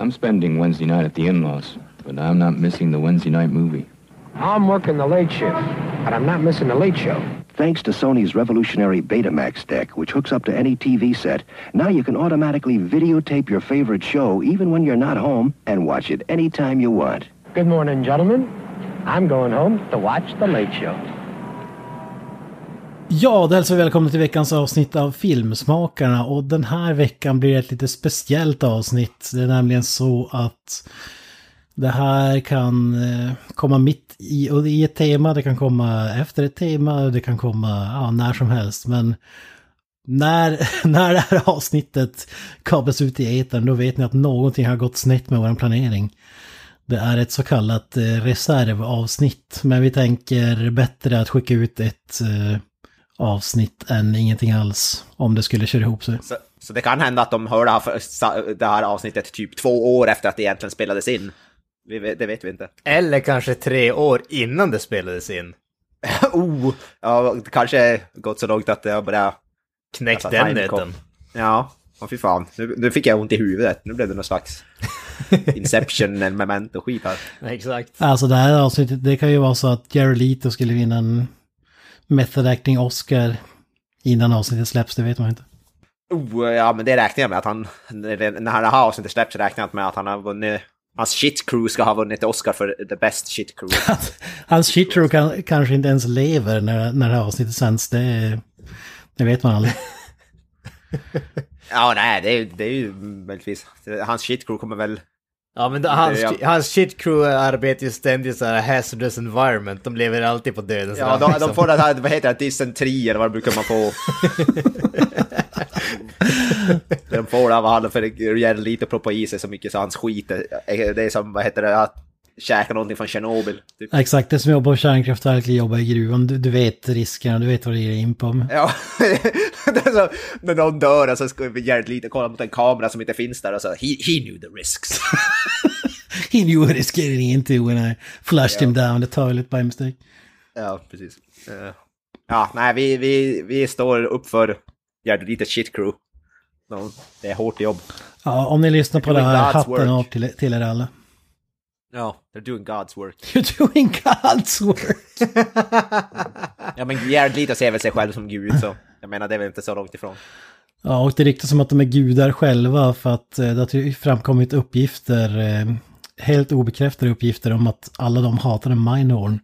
I'm spending Wednesday night at the in-laws, but I'm not missing the Wednesday night movie. I'm working the late shift, but I'm not missing the late show. Thanks to Sony's revolutionary Betamax deck, which hooks up to any TV set, now you can automatically videotape your favorite show even when you're not home and watch it anytime you want. Good morning, gentlemen. I'm going home to watch the late show. Ja, då hälsar vi välkomna till veckans avsnitt av Filmsmakarna och den här veckan blir ett lite speciellt avsnitt. Det är nämligen så att det här kan eh, komma mitt i, i ett tema, det kan komma efter ett tema, det kan komma ja, när som helst. Men när, när det här avsnittet kablas ut i etern då vet ni att någonting har gått snett med vår planering. Det är ett så kallat eh, reservavsnitt, men vi tänker bättre att skicka ut ett eh, avsnitt än ingenting alls om det skulle köra ihop sig. Så, så det kan hända att de hör det här, det här avsnittet typ två år efter att det egentligen spelades in. Vi det vet vi inte. Eller kanske tre år innan det spelades in. oh, ja, det kanske gått så långt att det börjar... Knäckt Alltså, den nöten. Ja, oh, fy fan. Nu, nu fick jag ont i huvudet. Nu blev det någon slags Inception eller Memento-skit här. Exakt. Alltså det här avsnittet, det kan ju vara så att Jared Leto skulle vinna en Method Acting Oscar innan avsnittet släpps, det vet man inte. Oh, ja, men det räknar jag med att han... När det här avsnittet släpps räknar jag med att han har vunnit... Hans shit crew ska ha vunnit Oscar för the best shit crew. Hans shit crew kan, kanske inte ens lever när, när det här avsnittet sänds, det, det vet man aldrig. ja, nej, det är, det är ju möjligtvis... Hans shit crew kommer väl... Ja men det, hans, Ja. hans shit crew arbetar ju ständigt så här hazardous environment. De lever alltid på dödens Ja, rand, de, liksom. de får det här, vad heter det, dysentri eller vad det brukar man få. de får det av han för gör lite att proppa i sig så mycket så hans skit, det är som, vad heter det, att käka någonting från Tjernobyl. Typ. Exakt, det som jobbar på kärnkraftverk eller jobbar i gruvan, du, du vet riskerna, du vet vad det ger in på. Ja, så, när någon dör och så ska vi jävligt lite kolla mot en kamera som inte finns där och så, he, he knew the risks. He knew what he's getting into when I flushed him down the toilet by mistake. ja, precis. Eh, Ja, nej, vi, vi, vi står upp för jävligt lite shit crew. De- Det är hårt jobb. Ja, om ni lyssnar på det här, hatten av till, till er alla. Ja, they're doing God's work. You're doing God's work! Ja men Leto ser väl sig själv som gud så jag menar det är väl inte så långt ifrån. Ja, och det ryktas som att de är gudar själva för att eh, det har framkommit uppgifter, eh, helt obekräftade uppgifter om att alla de hatade Mindhorn.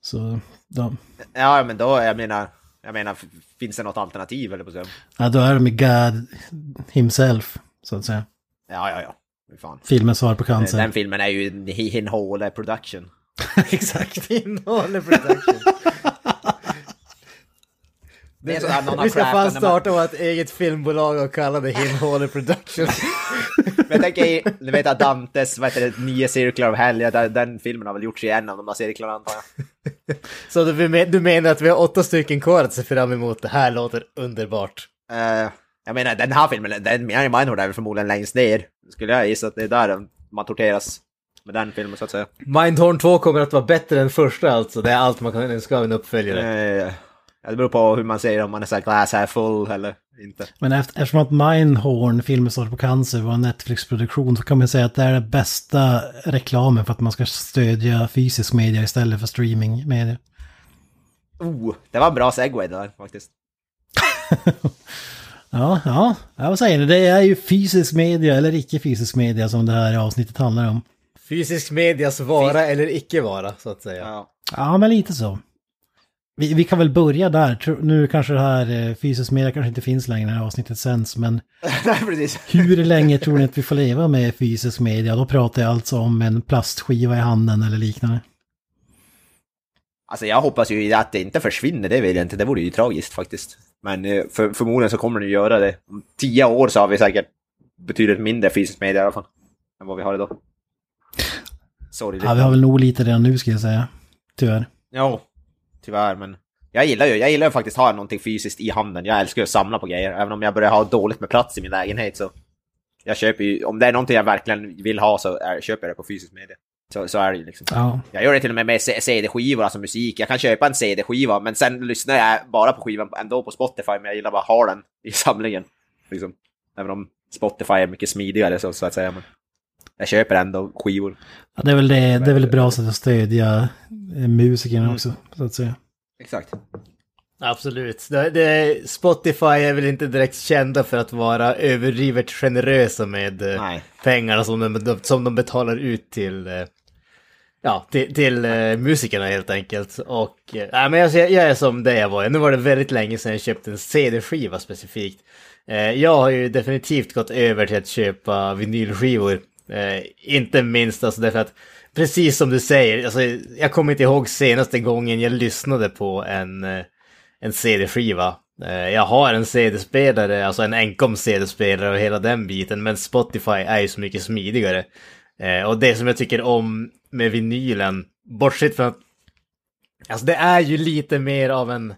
Så, de, Ja men då, jag menar, jag menar finns det något alternativ eller på så? ja, då är de God himself, så att säga. Ja ja ja, fan. Filmens svar på cancer. Den filmen är ju en hinhåle production. Exakt. Innehåller production. Det är sådär någon har Vi ska fan när man- starta vårt eget filmbolag och kalla det Innehåller production. Men jag tänker, ni vet att Dantes, vad heter det, Nio cirklar av helga, den, filmen har väl gjorts i en av de där cirklarna antar jag. Så du, du menar att vi har åtta stycken kvar att se fram emot? Det här låter underbart. Eh, jag menar den här filmen, den Mary Mindhorn är väl förmodligen längst ner. Skulle jag gissa att det är där man torteras med den filmen så att säga. Mindhorn 2 kommer att vara bättre än första alltså. Det är allt man kan önska av en uppföljare. Eh, ja, det beror på hur man säger om man är såhär glass half full eller inte. Men efter, eftersom att Mindhorn, filmen svar på cancer, var en Netflix-produktion så kan man säga att det är den bästa reklamen för att man ska stödja fysisk media istället för streamingmedia. Oh, det var en bra segway där faktiskt. Ja, ja, vad säger ni? Det är ju fysisk media eller icke fysisk media som det här avsnittet handlar om. Fysisk medias vara eller icke vara, så att säga. Ja. Ja, men lite så. Vi, vi kan väl börja där. Nu kanske det här eh, fysisk media kanske inte finns längre när avsnittet sänds, men Nej, hur länge tror ni att vi får leva med fysisk media? Då pratar jag alltså om en plastskiva i handen eller liknande. Alltså jag hoppas ju att det inte försvinner, det vill jag inte. Det vore ju tragiskt faktiskt. Men eh, för, förmodligen så kommer ju göra det. Om tio år så har vi säkert betydligt mindre fysisk media i alla fall. Än vad vi har idag. Sorry. Ja, vi har väl nog lite redan nu ska jag säga. Tyvärr. Ja, tyvärr men. Jag gillar ju, jag gillar ju faktiskt ha någonting fysiskt i handen. Jag älskar ju att samla på grejer. Även om jag börjar ha dåligt med plats i min lägenhet så. Jag köper ju, om det är någonting jag verkligen vill ha så är, köper jag det på fysisk media. Så, så är det ju liksom. Ja. Jag gör det till och med med CD-skivor, alltså musik. Jag kan köpa en CD-skiva, men sen lyssnar jag bara på skivan ändå på Spotify, men jag gillar bara att ha den i samlingen. Liksom. Även om Spotify är mycket smidigare så, så att säga. Men jag köper ändå skivor. Ja, det är väl det, det är väl bra sätt att stödja eh, musikerna också, så att säga. Exakt. Absolut. Det, det, Spotify är väl inte direkt kända för att vara överdrivet generösa med eh, Nej. pengarna som de, som de betalar ut till, eh, ja, till, till eh, musikerna helt enkelt. Och eh, nej, men jag, jag är som det jag var. Nu var det väldigt länge sedan jag köpte en CD-skiva specifikt. Eh, jag har ju definitivt gått över till att köpa vinylskivor. Eh, inte minst alltså därför att, precis som du säger, alltså, jag kommer inte ihåg senaste gången jag lyssnade på en, eh, en CD-skiva. Eh, jag har en CD-spelare, alltså en enkom CD-spelare och hela den biten, men Spotify är ju så mycket smidigare. Eh, och det som jag tycker om med vinylen, bortsett från att Alltså det är ju lite mer av en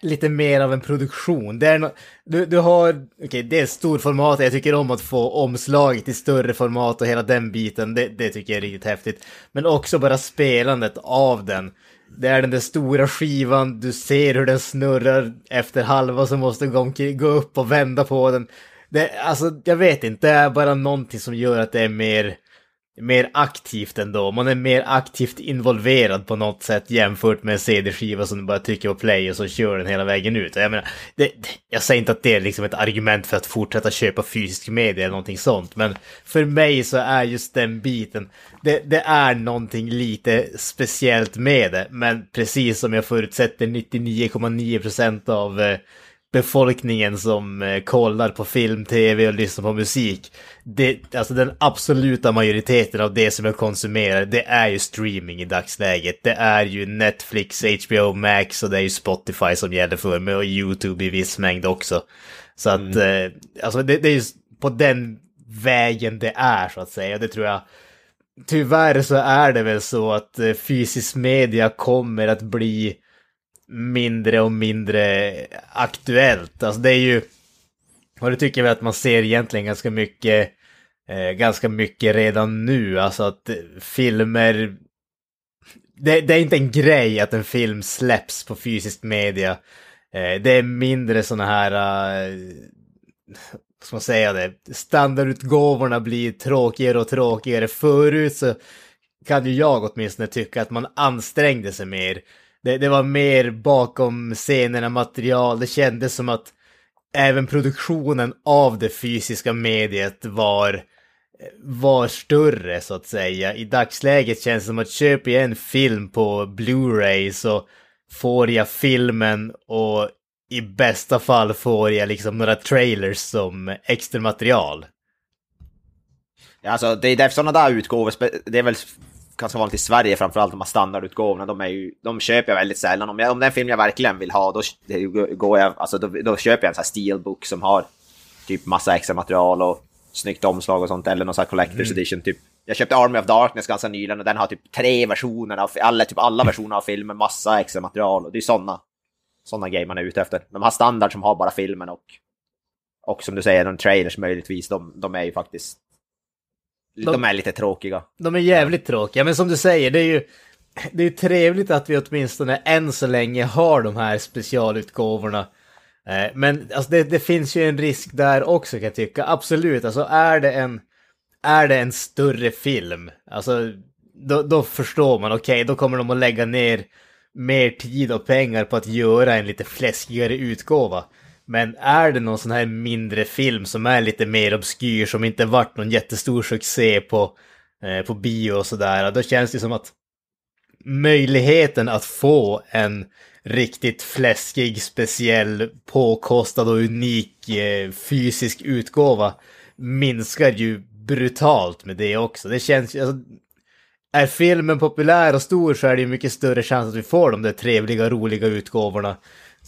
lite mer av en produktion. Det är no du, du har, okej det är storformat, jag tycker om att få omslaget i större format och hela den biten, det, det tycker jag är riktigt häftigt. Men också bara spelandet av den. Det är den där stora skivan, du ser hur den snurrar efter halva så måste du gå upp och vända på den. Det, alltså, jag vet inte, det är bara någonting som gör att det är mer, mer aktivt ändå. Man är mer aktivt involverad på något sätt jämfört med en CD-skiva som du bara trycker på play och så kör den hela vägen ut. Jag menar, det, det- jag säger inte att det är liksom ett argument för att fortsätta köpa fysisk media eller någonting sånt, men för mig så är just den biten, det, det är någonting lite speciellt med det, men precis som jag förutsätter 99,9% av eh, befolkningen som eh, kollar på film, tv och lyssnar på musik. Det, alltså den absoluta majoriteten av det som jag konsumerar, det är ju streaming i dagsläget. Det är ju Netflix, HBO Max och det är ju Spotify som gäller för mig och YouTube i viss mängd också. Så att, eh, alltså det, det är ju på den vägen det är så att säga. Det tror jag Tyvärr så är det väl så att eh, fysisk media kommer att bli mindre och mindre aktuellt. Alltså det är ju, och det tycker jag att man ser egentligen ganska mycket, eh, ganska mycket redan nu. Alltså att filmer, det, det är inte en grej att en film släpps på fysisk media. Eh, det är mindre sådana här, eh, vad ska man säga det, standardutgåvorna blir tråkigare och tråkigare. Förut så kan ju jag åtminstone tycka att man ansträngde sig mer. Det, det var mer bakom scenerna material, det kändes som att även produktionen av det fysiska mediet var var större så att säga. I dagsläget känns det som att köper jag en film på Blu-ray så får jag filmen och i bästa fall får jag liksom några trailers som extra material. Alltså, det är därför sådana där utgåvor, det är väl ganska vanligt i Sverige framförallt, de här standardutgåvorna, de, är ju, de köper jag väldigt sällan. Om, jag, om det är en film jag verkligen vill ha, då, går jag, alltså, då, då köper jag en sån här steelbook som har typ massa extra material och snyggt omslag och sånt, eller någon sån här collector's edition. Typ. Jag köpte Army of Darkness ganska nyligen och den har typ tre versioner av, alla, typ alla versioner av filmen, massa extra material. Och det är sådana såna grejer man är ute efter. De har standard som har bara filmen och, och som du säger, de trailers möjligtvis, de, de är ju faktiskt de, De- är lite tråkiga. De är jävligt tråkiga, men som du säger, det är ju det är trevligt att vi åtminstone än så länge har de här specialutgåvorna. Eh, Men alltså det, det finns ju en risk där också kan jag tycka. Absolut, alltså är det en, är det en större film, alltså då, då förstår man, okej, då kommer de att lägga ner mer tid och pengar på att göra en lite fläskigare utgåva. Men är det någon sån här mindre film som är lite mer obskyr, som inte varit någon jättestor succé på, eh, på bio och sådär, då känns det som att möjligheten att få en riktigt fläskig, speciell, påkostad och unik eh, fysisk utgåva minskar ju brutalt med det också. Det känns ju, alltså, är filmen populär och stor så är det ju mycket större chans att vi får de där trevliga, roliga utgåvorna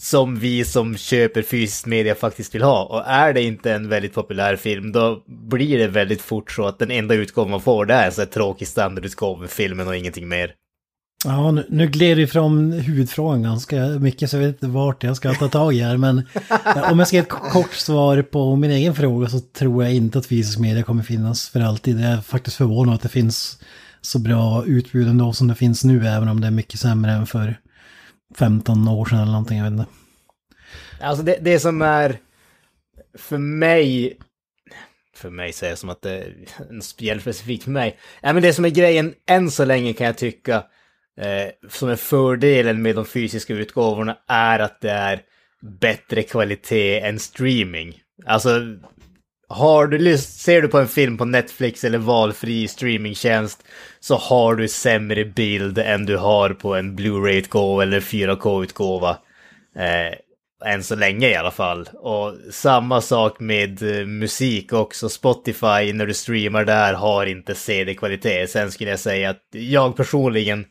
som vi som köper fysisk media faktiskt vill ha. Och är det inte en väldigt populär film, då blir det väldigt fort så att den enda utgåvan man får det är en här tråkig standardutgåva med filmen och ingenting mer. Ja, nu, nu gled vi från huvudfrågan ganska mycket så jag vet inte vart jag ska ta tag i här. Men om jag ska ge ett kort svar på min egen fråga så tror jag inte att fysisk media kommer finnas för alltid. Jag är faktiskt förvånad att det finns så bra utbud ändå som det finns nu, även om det är mycket sämre än förr. 15 år sedan eller någonting, jag vet inte. Alltså det, det som är för mig, för mig säger jag som att det är en specifikt för mig. Ja, men det som är grejen än så länge kan jag tycka, eh, som är fördelen med de fysiska utgåvorna är att det är bättre kvalitet än streaming. Alltså, har du, ser du på en film på Netflix eller valfri streamingtjänst så har du sämre bild än du har på en Blu-ray-utgåva eller 4K-utgåva. Eh, än så länge i alla fall. Och samma sak med eh, musik också. Spotify när du streamar där har inte CD-kvalitet. Sen skulle jag säga att jag personligen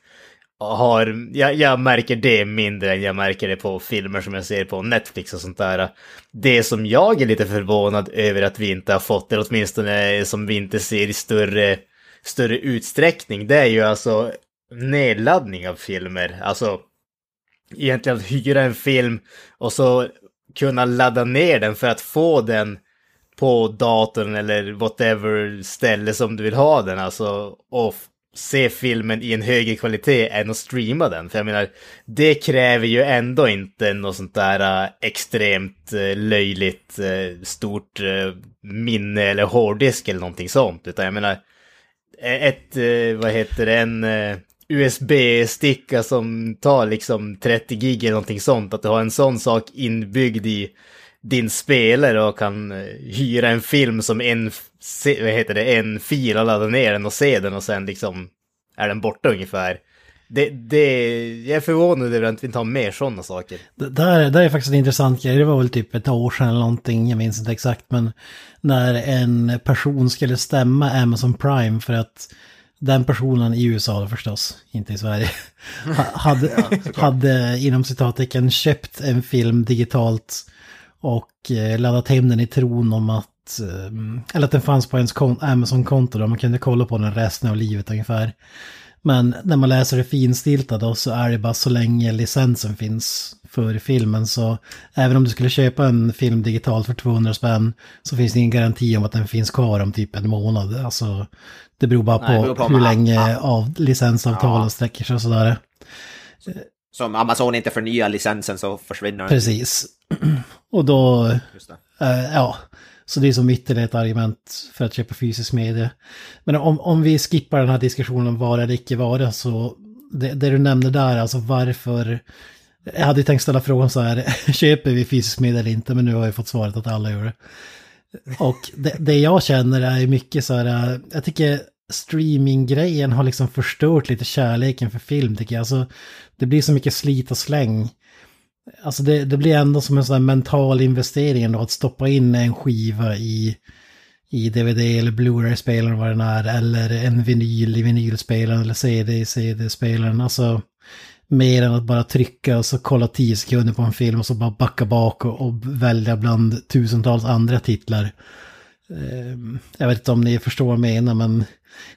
har, jag, jag, märker det mindre än jag märker det på filmer som jag ser på Netflix och sånt där. Det som jag är lite förvånad över att vi inte har fått, eller åtminstone som vi inte ser i större, större utsträckning, det är ju alltså nedladdning av filmer. Alltså egentligen att hyra en film och så kunna ladda ner den för att få den på datorn eller whatever ställe som du vill ha den. Alltså, och se filmen i en högre kvalitet än att streama den. För jag menar, det kräver ju ändå inte något sånt där uh, extremt uh, löjligt uh, stort minne eller hårddisk eller någonting sånt. Utan jag menar, ett, vad heter det, en USB-sticka som tar liksom 30 gig eller någonting sånt. Att du har en sån sak inbyggd i din spelare och kan hyra en film som en, vad heter det, en fil och ladda ner den och se den och sen liksom är den borta ungefär. Det, det, jag är förvånad över att vi inte har mer sådana saker. Det där, där är faktiskt en intressant grej. Det var väl typ ett år sedan eller någonting, jag minns inte exakt. Men när en person skulle stämma Amazon Prime för att den personen i USA förstås, inte i Sverige, hade, hade inom citattecken köpt en film digitalt och eh, laddat hem den i tron om att, eh, eller att den fanns på ens Amazon-konto där man kunde kolla på den resten av livet ungefär. Men när man läser det finstilta då så är det bara så länge licensen finns för filmen. Så även om du skulle köpa en film digitalt för 200 spänn så finns det ingen garanti om att den finns kvar om typ en månad. Alltså det beror bara på, beror på hur länge av licensavtalen ja. sträcker sig och sådär. Så om Amazon inte förnyar licensen så försvinner den. Precis. Och då, äh, ja, så det är som ytterligare ett argument för att köpa fysisk media. Men om, om vi skippar den här diskussionen om vara eller icke vara så det, det du nämnde där, alltså varför jag hade tänkt ställa frågan så här, köper vi fysisk media eller inte? Men nu har jag fått svaret att alla gör det. Och det, det jag känner är mycket så här, jag tycker streaminggrejen har liksom förstört lite kärleken för film tycker jag. Alltså, det blir så mycket slit och släng. Alltså det, det blir ändå som en sån här mental investering ändå att stoppa in en skiva i, i DVD eller Blu-ray-spelaren vad den är. Eller en vinyl i vinylspelaren eller CD i CD-spelaren. Alltså mer än att bara trycka och så kolla tio sekunder på en film och så bara backa bak och, och välja bland tusentals andra titlar. Ehm, jag vet inte om ni förstår vad jag menar men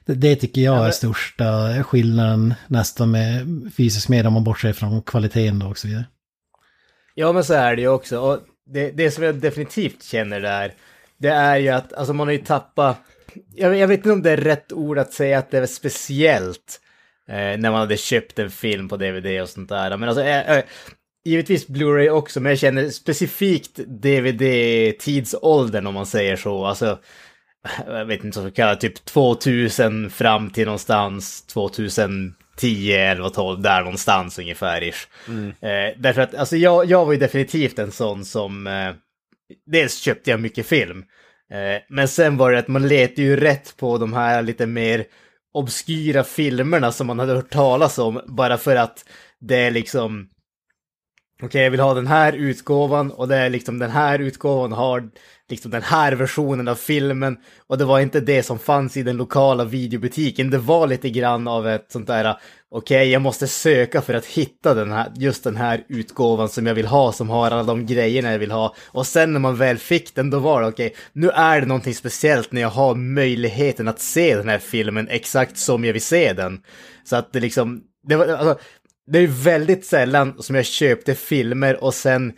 det, det tycker jag är största skillnaden nästan med fysisk media om man bortser från kvaliteten då och så vidare. Ja men så är det ju också och det, det som jag definitivt känner där det är ju att alltså man har ju tappat jag, jag vet inte om det är rätt ord att säga att det är speciellt Eh, när man hade köpt en film på DVD och sånt där. Men alltså, eh, eh, givetvis Blu-ray också, men jag känner specifikt DVD-tidsåldern om man säger så. Alltså, jag vet inte vad man kallar typ 2000 fram till någonstans 2000... 2010, 11, 12, där någonstans ungefär. Ish. Mm. Eh, därför att alltså, jag, jag var ju definitivt en sån som... Eh, dels köpte jag mycket film. Eh, men sen var det att man letade ju rätt på de här lite mer obskyra filmerna som man hade hört talas om bara för att det är liksom Okej, okay, jag vill ha den här utgåvan och det är liksom den här utgåvan har liksom den här versionen av filmen och det var inte det som fanns i den lokala videobutiken. Det var lite grann av ett sånt där, okej, okay, jag måste söka för att hitta den här, just den här utgåvan som jag vill ha, som har alla de grejerna jag vill ha. Och sen när man väl fick den, då var det okej, okay, nu är det någonting speciellt när jag har möjligheten att se den här filmen exakt som jag vill se den. Så att det liksom, det var, alltså, det är väldigt sällan som jag köpte filmer och sen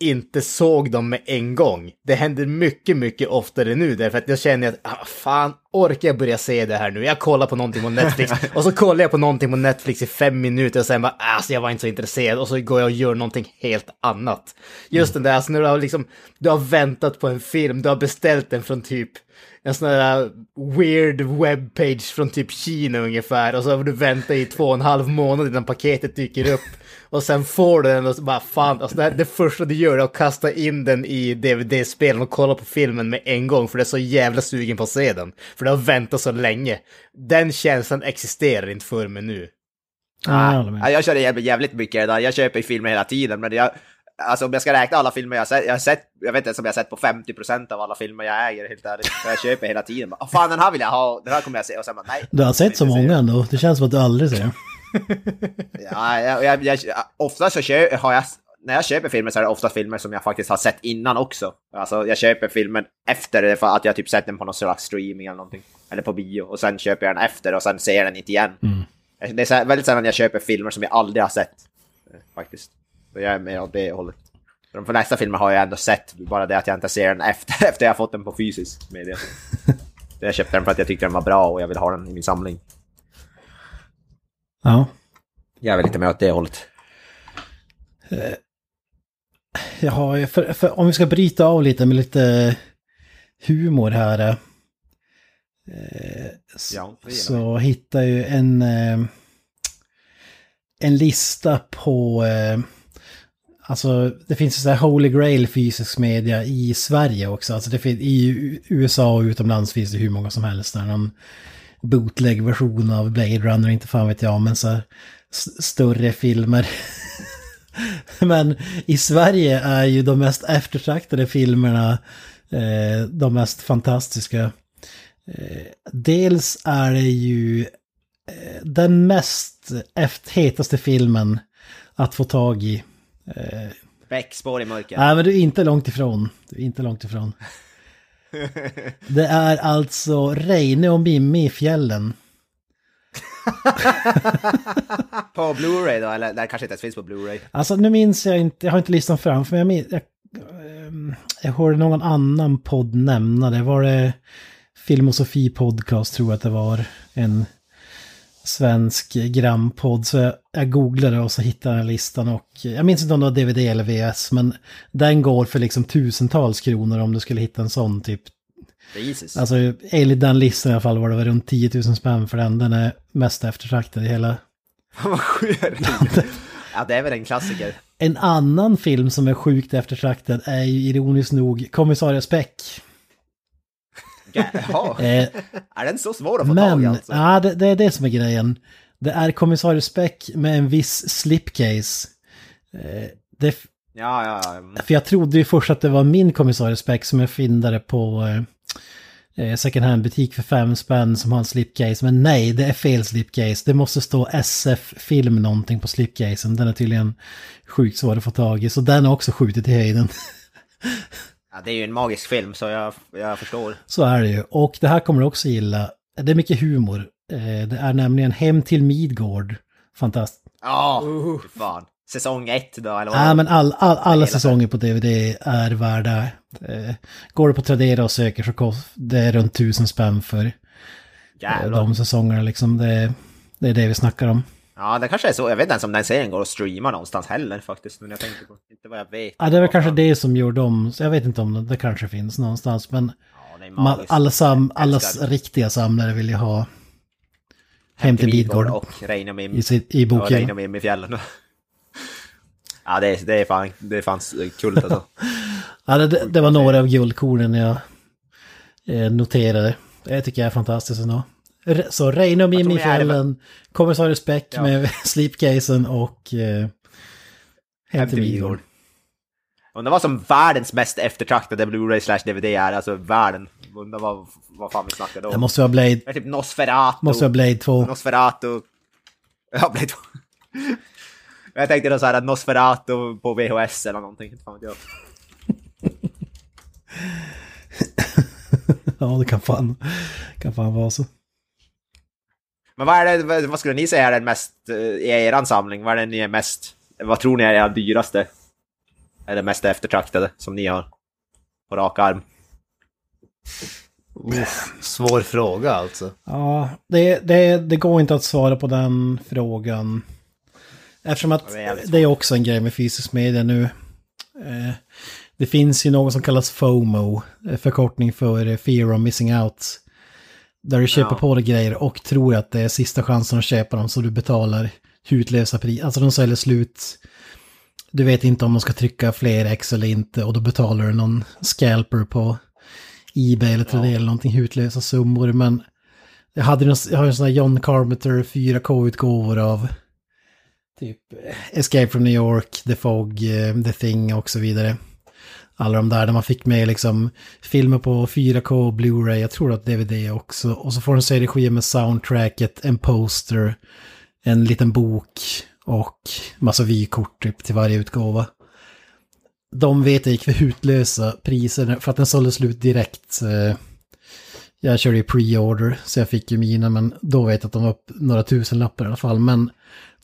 inte såg dem med en gång. Det händer mycket, mycket oftare nu därför att jag känner att, ah, fan, orkar jag börja se det här nu? Jag kollar på någonting på Netflix och så kollar jag på någonting på Netflix i fem minuter och sen bara, alltså jag var inte så intresserad och så går jag och gör någonting helt annat. Just den där, alltså när du har liksom, du har väntat på en film, du har beställt den från typ en sån där weird webbpage från typ Kina ungefär och så har du väntat i två och en halv månad innan paketet dyker upp. Och sen får du den och så bara fan, alltså det, här, det första du gör är att kasta in den i DVD-spelen och kolla på filmen med en gång för du är så jävla sugen på att se den. För du har väntat så länge. Den känslan existerar inte för mig nu. Ja, jag. Ja, jag kör jävligt, jävligt mycket där. Jag köper ju filmer hela tiden, men jag... Alltså om jag ska räkna alla filmer jag har sett, jag har sett, jag vet inte ens om jag har sett på 50% av alla filmer jag äger helt ärligt. Jag köper hela tiden. Bara, fan den här vill jag ha, den här kommer jag se och sen bara nej. Du har sett så många ändå. Det känns som att du aldrig ser. Ja, jag, jag, jag, ofta så kö, har jag, när jag köper filmer så är det ofta filmer som jag faktiskt har sett innan också. Alltså jag köper filmen efter det för att jag typ sett den på någon slags streaming eller någonting. Eller på bio. Och sen köper jag den efter och sen ser jag den inte igen. Det är väldigt sällan jag köper filmer som jag aldrig har sett. eh, Faktiskt. Så jag är med åt det hållet. De flesta filmer har jag ändå sett, bara det att jag inte ser den efter, efter jag fått den på fysisk media. Jag köpte den för att jag tyckte den var bra och jag vill ha den i min samling. Ja. Jag är väl lite med åt det hållet. Jaha, för, för om vi ska bryta av lite med lite humor här. eh, s- Ja, så hittar ju en, eh, en lista på, eh, alltså det finns ju så här Holy Grail fysisk media i Sverige också. Alltså det finns, i USA och utomlands finns det hur många som helst. Där någon bootleg-version av Blade Runner, inte fan vet jag, men så här, större filmer. Men i Sverige är ju de mest eftertraktade filmerna eh, de mest fantastiska. Eh, dels är det ju eh, den mest hetaste filmen att få tag i. Eh, Beck, spår i mörker. Nej, men du är inte långt ifrån. Du är inte långt ifrån. Det är alltså Reine och Mimmi i fjällen. På Blu-ray då, eller det kanske inte ens finns på Blu-ray. Alltså nu minns jag inte, jag har inte listan framför mig. Jag, min, jag, ehm, jag hörde någon annan podd nämna det. Var det Filmosofi podcast tror jag att det var. En svensk grampodd. Så jag, jag googlade och så hittade jag listan och jag minns inte om det var DVD eller VS. Men den går för liksom tusentals kronor om du skulle hitta en sån typ. Jesus. Alltså enligt den listan i alla fall var det väl runt 10 000 spänn för den. Den är mest eftertraktad i hela Vad. Ja, det är väl en klassiker. En annan film som är sjukt eftertraktad är ju ironiskt nog Kommissarie Speck. Jaha, Eh, är den så svår att få tag i men, alltså? ja, det, det är det som är grejen. Det är Kommissarie Speck med en viss slipcase. Eh, det, Ja, ja, ja. Mm. för jag trodde ju först att det var min Kommissarie Speck som jag fyndade på eh, second hand-butik för fem spänn som har en slipcase. Men nej, det är fel slipcase. Det måste stå SF-film någonting på slipcasen. Den är tydligen sjukt svår att få tag i. Så den har också skjutit i höjden. ja, det är ju en magisk film så jag, jag förstår. Så är det ju. Och det här kommer du också gilla. Det är mycket humor. Eh, Det är nämligen Hem till Midgård. Fantastiskt. Ja, fy fan. Säsong ett då, eller vad? Nej, men all, all, alla säsonger på DVD är värda. Eh, Går du på Tradera och söker så kost, det är runt tusen spänn för eh, Jävlar. de säsongerna. Liksom. Det, det är det vi snackar om. Ja, det kanske är så. Jag vet inte ens om den serien går att streama någonstans heller faktiskt. Men jag tänker på, inte vad jag vet. Ja, det är väl kanske det som gjorde dem. Så jag vet inte om det, det kanske finns någonstans. Men Ja, det är ma, magiskt. alla sam, Älskar. riktiga samlare vill ju ha Hem till Midgård Och Reine och Mim. i, sitt- i boken. och Mim i fjällen. Ja, det är, det är fan, det är fan kul alltså. Ja, det, det, det var några av guldkornen jag eh, noterade. Det tycker jag är fantastiskt ändå. Så Reine och Mimmi i fjällen, Kommissarie Speck Ja. med slipcasen och eh, Hem till Midgård. Undrar vad som världens mest eftertraktade Blu-ray slash DVD är, alltså världen. Undrar vad, vad fan vi snackar då. Det måste vara Blade, Det är typ Nosferatu. måste vara Blade 2. Nosferatu. Ja, Blade 2. Jag tänkte då så här Nosferatu på VHS eller någonting. Fan vet jag. ja, det kan fan, kan fan vara så. Men vad är det, vad- skulle ni säga är den mest, eh, i eran samling, vad är det ni är mest, vad tror ni är era dyraste? Eller mest eftertraktade som ni har? På rak arm. Uff, svår fråga alltså. Ja, det, det, det går inte att svara på den frågan. Eftersom att det är det är också en grej med fysisk media nu. Eh, Det finns ju något som kallas FOMO, eh, förkortning för Fear of Missing Out. Där du köper Ja. på dig grejer och tror att det är sista chansen att köpa dem så du betalar hutlösa pris. Alltså de säljer slut. Du vet inte om de ska trycka fler ex eller inte och då betalar du någon scalper på Ebay eller Tradera eller någonting hutlösa summor. Men jag, hade, jag har en sån här John Carpenter 4K-utgåvor av typ eh, Escape from New York, The Fog, eh, The Thing och så vidare. Alla de där där man fick med liksom filmer på 4K, Blu-ray, jag tror att DVD också. Och så får en CD-skiva med soundtracket, en poster, en liten bok och massa vykort typ, till varje utgåva. De vet jag gick för hutlösa priser för att den sålde slut direkt. Eh, jag körde ju pre-order så jag fick ju mina men då vet jag att de var upp några tusen lappar i alla fall. Men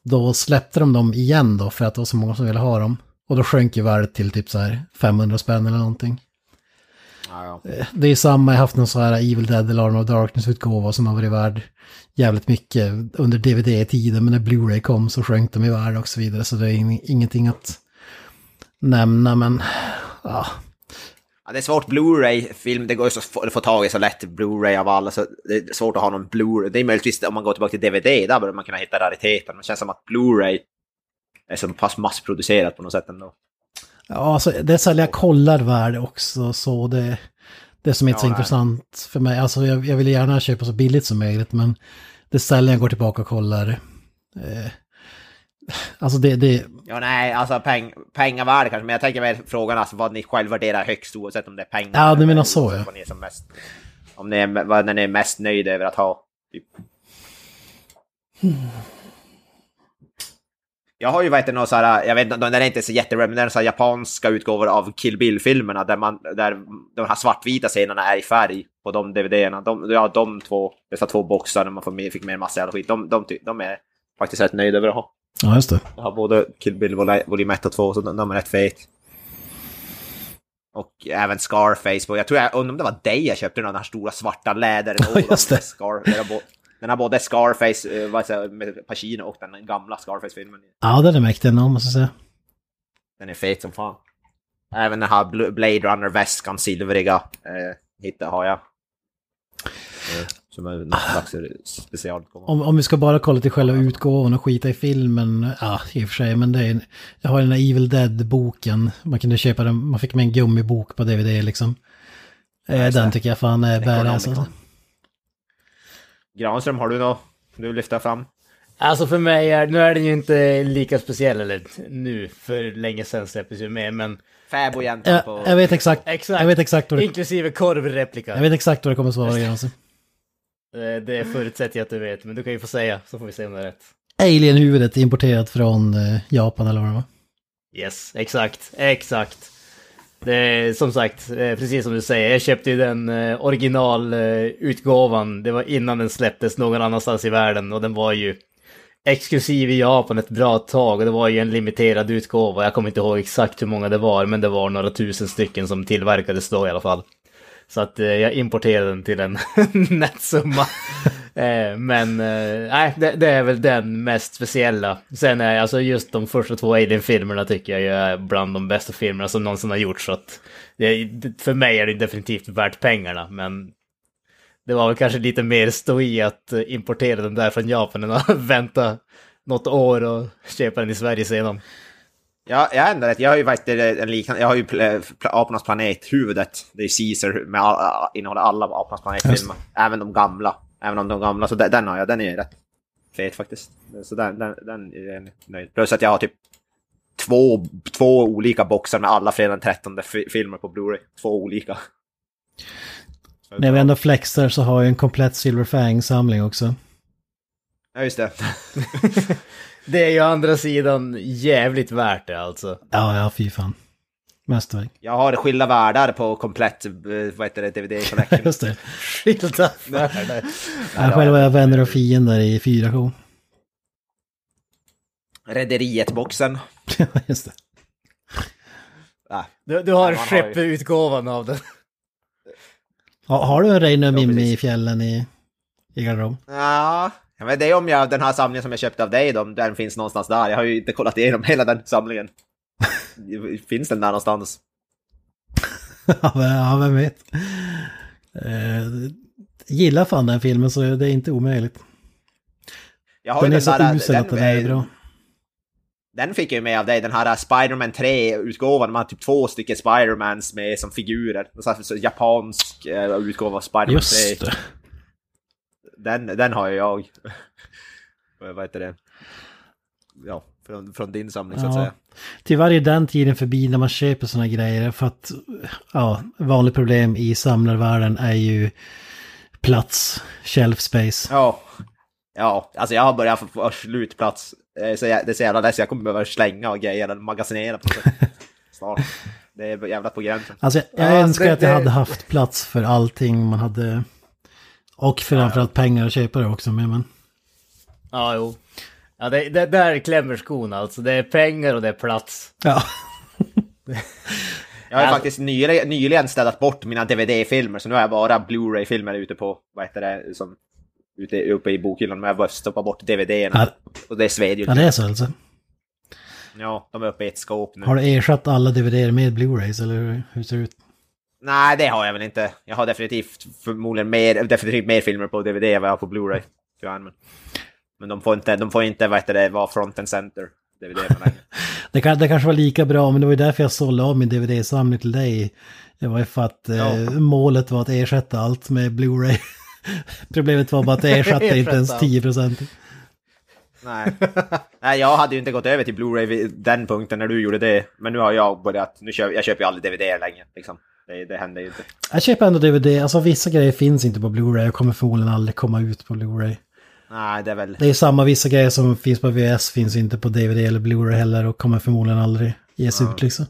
då släppte de dem igen då för att det var så många som ville ha dem. Och då sjönk ju värdet till typ så här 500 spänn eller någonting. Ja, ja. Eh, Det är samma, jag har haft någon så här Evil Dead eller Arm of Darkness-utgåva som har varit värd jävligt mycket under DVD-tiden. Men när Blu-ray kom så sjönk de i värde och så vidare. Så det är ing- ingenting att nämna men ja, Ja, det är svårt Blu-ray-film, det går ju så att få, tag i så lätt Blu-ray av alla, så det är svårt att ha någon Blu-ray. Det är möjligtvis om man går tillbaka till DVD, där borde man kunna hitta rariteter. Men det känns som att Blu-ray är så pass massproducerat på något sätt ändå. Ja, alltså, det är sälja kollar värde också, så det, det som är inte så Ja, nej. intressant för mig. Alltså jag, jag vill gärna köpa så billigt som möjligt, men det är sällan jag går tillbaka och kollar. Eh, alltså det, det, Ja, nej, alltså peng, pengavärde kanske, men jag tänker mer frågan alltså vad ni själv värderar högst oavsett om det är pengar. Ja, du menar så, oavsett ja. Vad ni är som mest, om ni är, vad ni är mest nöjda över att ha. Typ. Jag har ju vet något så här, jag vet inte, den är inte så jätteröd, men det är så här japanska utgåvor av Kill Bill-filmerna där man, där de här svartvita scenerna är i färg på de DVD-erna. De, ja, de två, dessa två boxar där man får med, fick med en massa jävla skit, de, de, de är faktiskt rätt nöjda över att ha. ja just det. Jag har både Kill Bill vol- volym 1 och 2, så de, de är rätt fet. Och även Scarface. Jag tror jag, undrar om det var dig jag köpte den här stora svarta läderlådan. just det. Scar, den, har både Scarface eh, vad säger, med Pacino och den gamla Scarface-filmen. Ja, den är mäktig ändå, måste jag säga. Den är fet som fan. Även den här Bl- Blade Runner-väskan, silvriga, eh, hittade har jag. Eh, som är någon slags specialutgåva. Om, om vi ska bara kolla till själva utgåvan och skita i filmen, ja i och för sig, men det är, jag har den här Evil Dead-boken, man kunde köpa den, man fick med en gummibok på DVD liksom. Eh, den tycker jag fan är badass alltså. Granström, har du något du vill lyfta fram? Alltså för mig är, nu är den ju inte lika speciell, eller nu, för länge sedan släpptes ju med, men Fäbodjäntan Jag, på... jag vet exakt, exakt, jag vet exakt vad det, inklusive korvreplika. jag vet exakt vad det kommer svara Granström. Eh, Det förutsätter jag att du vet, men du kan ju få säga, så får vi se om det är rätt. Alien-huvudet importerat från eh, Japan eller vad det var. Yes, exakt, exakt. Det är som sagt, eh, precis som du säger, jag köpte ju den eh, originalutgåvan, eh, det var innan den släpptes någon annanstans i världen och den var ju exklusiv i Japan ett bra tag och det var ju en limiterad utgåva. Jag kommer inte ihåg exakt hur många det var, men det var några tusen stycken som tillverkades då i alla fall. Så att jag importerade den till en nätsumma eh, men eh, nej, det, det är väl den mest speciella. Sen är alltså just de första två Alien-filmerna tycker jag är bland de bästa filmerna som någonsin har gjorts. Så att det, för mig är det definitivt värt pengarna, men det var väl kanske lite mer stå att eh, importera den där från Japan än att vänta något år och köpa den i Sverige sedan. Ja, jag ändrar rätt. Jag har ju varit en liknande, jag har ju Apornas planet-huvudet. Det är Caesar med all, innehåller alla Apornas planet-filmer. Även de gamla. Även om de gamla, så den, den har jag. Den är ju rätt fet faktiskt. Så den, den, den är jag nöjd. Plus att jag har typ två, två olika boxar med alla fredag den 13 fi- filmer på Blu-ray. Två olika. När vi ändå flexar så har jag en komplett Silver Fang-samling också. Ja, just det. Det är ju å andra sidan jävligt värt det alltså. Ja, ja, fy fan. Mästerverk. Jag har skilda världar på komplett, eh, vad heter det, DVD Collection. Just det. Skilda världar. Jag själv är vänner och fiender i 4K. Rederiet-boxen. Just det. Ah, Du, du har skepputgåvan av den. Ha, har du en Reine och Mimmi i fjällen i, i garderob? Ja, jag vet det är om jag, den här samlingen som jag köpte av dig, då, den finns någonstans där. Jag har ju inte kollat igenom hela den samlingen. Finns den där någonstans? ja, vem- vet. Eh, gillar fan den filmen så det är inte omöjligt. Jag har Den ju är så där- usel att den är bra. Den fick jag ju med av dig, den här Spider-Man 3-utgåvan. Man har typ två stycken Spider-Mans med som figurer. Här så japansk uh, utgåva av Spider-Man 3. Just det. Den, den har jag. Vad heter det? Ja, från, från din samling så att Ja. säga. Tyvärr är den tiden förbi när man köper såna grejer för att ja, vanligt problem i samlarvärlden är ju plats, shelf space. Ja. Ja, alltså jag har börjat få, slutplats. Eh, Så jag, det är så jävla ledsen, jag kommer behöva slänga och grejer eller magasinera på det. Snart. Det är jävla på gränsen. Alltså jag Ja, önskar det- att jag det- hade haft plats för allting man hade. Och framförallt pengar att köpa det också med men. Ja, jo. Ja, det, det där klämmer skon alltså. Det är pengar och det är plats. Ja. Jag har ju Ja. faktiskt nyligen, nyligen städat bort mina DVD-filmer, så nu har jag bara Blu-ray-filmer ute på, vad heter det, som, ute, uppe i bokhyllan, men jag bara stoppar bort DVD-erna. Ja, Och det sved ju. ja det är så alltså. Ja, de är uppe i ett skåp nu. Har du ersatt alla DVD med Blu-rays eller hur- hur ser det ut? Nej, det har jag väl inte. Jag har definitivt förmodligen mer, definitivt mer filmer på DVD än vad jag har på Blu-ray. Tyvärr, men, men de får inte, de får inte, vad heter det, vara front and center. DVD. Det, kan, det kanske var lika bra, men det var ju därför jag sålde av min DVD-samling till dig. Det var ju för att eh, Ja. målet var att ersätta allt med Blu-ray. Problemet var bara att det ersatte inte ens Ersätta allt. 10 procent. Nej. Nej, jag hade ju inte gått över till Blu-ray vid den punkten när du gjorde det. Men nu har jag börjat, nu köper jag köper ju aldrig DVD längre. Liksom. Det, det händer ju inte. Jag köper ändå DVD, alltså vissa grejer finns inte på Blu-ray och kommer förmodligen aldrig komma ut på Blu-ray. Nej, det är väl... Det är samma, vissa grejer som finns på VS finns inte på DVD eller Blu-ray heller och kommer förmodligen aldrig ges ut liksom.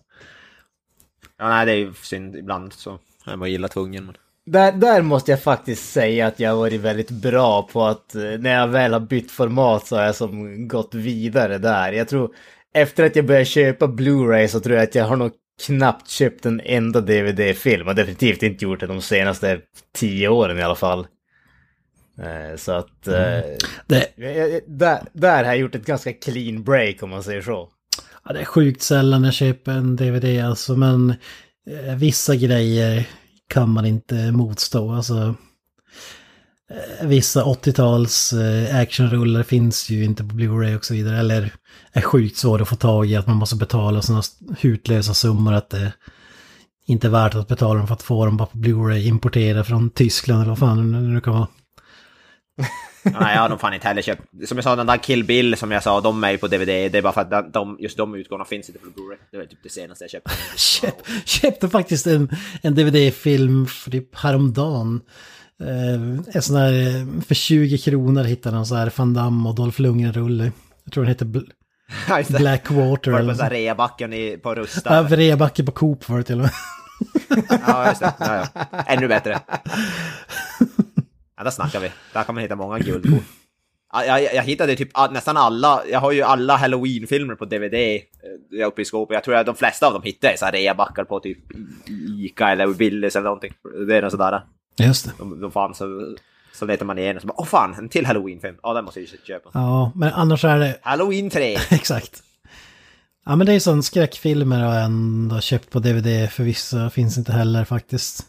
Ja, nej, det är ju synd ibland så. Jag var illa tvungen. Men... Där, där måste jag faktiskt säga att jag har varit väldigt bra på att eh, när jag väl har bytt format så har jag som gått vidare där. Jag tror efter att jag började köpa Blu-ray så tror jag att jag har nog knappt köpt en enda DVD-film. Och definitivt inte gjort det de senaste tio åren i alla fall. Eh, Så att... eh, Det, Där, där har jag gjort ett ganska clean break om man säger så. ja, det är sjukt sällan jag köper en DVD alltså, men eh, vissa grejer kan man inte motstå. Alltså, vissa 80-tals eh, actionrullar finns ju inte på Blu-ray och så vidare. Eller är sjukt svåra att få tag i, att man måste betala sådana hutlösa summor att det inte är värt att betala dem för att få dem bara på Blu-ray importerade från Tyskland eller vad fan det nu kan vara. Nej, jag har nog fan inte heller köpt. Som jag sa, den där Kill Bill som jag sa, de är ju på DVD. Det är bara för att de- de, just de utgåvorna finns inte på Blu-ray. Det var typ det senaste jag köpte. Köp, köpte faktiskt en, en DVD-film för typ häromdagen. Eh, en sån här, eh, för 20 kronor hittade han så här Van Damme och Dolph Lundgren-rulle. Jag tror den heter Bl-. Blackwater Var det på reabacken i, på Rusta? Ja, för rebacke på Coop var det till och med. Ja, just det. Ja, ja. Ännu bättre. Ja, där snackar vi. Där kan man hitta många guldkorn. Ja, Jag, jag hittade typ nästan alla, jag har ju alla Halloween-filmer på DVD eh, uppe i skåpet. Jag tror att de flesta av dem hittade jag så här reabackar på typ Ica eller Willys eller någonting. Det är något sådär. Just det. De, de fanns så, så letar man igenom och så bara åh fan, en till Halloween-film. Ja, den måste jag ju köpa. Ja, men annars är det... Halloween 3! Exakt. Ja, men det är sån skräckfilmer har jag ändå köpt på DVD. För vissa finns inte heller faktiskt.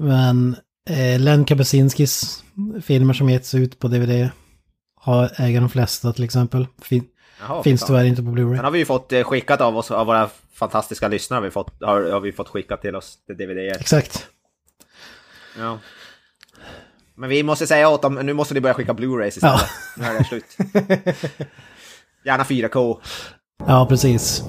Men eh, Len Kabasinskis filmer som getts ut på DVD har, äger de flesta till exempel. Fin, Jaha, finns fan. tyvärr inte på Blu-ray. Den har vi ju fått eh, skickat av oss, av våra fantastiska lyssnare har vi fått, har, har vi fått skickat till oss till DVD. Exakt. Ja. Men vi måste säga åt dem, nu måste ni börja skicka Blu-rays istället. Ja. Nu är det slut. Gärna 4K. Ja, precis.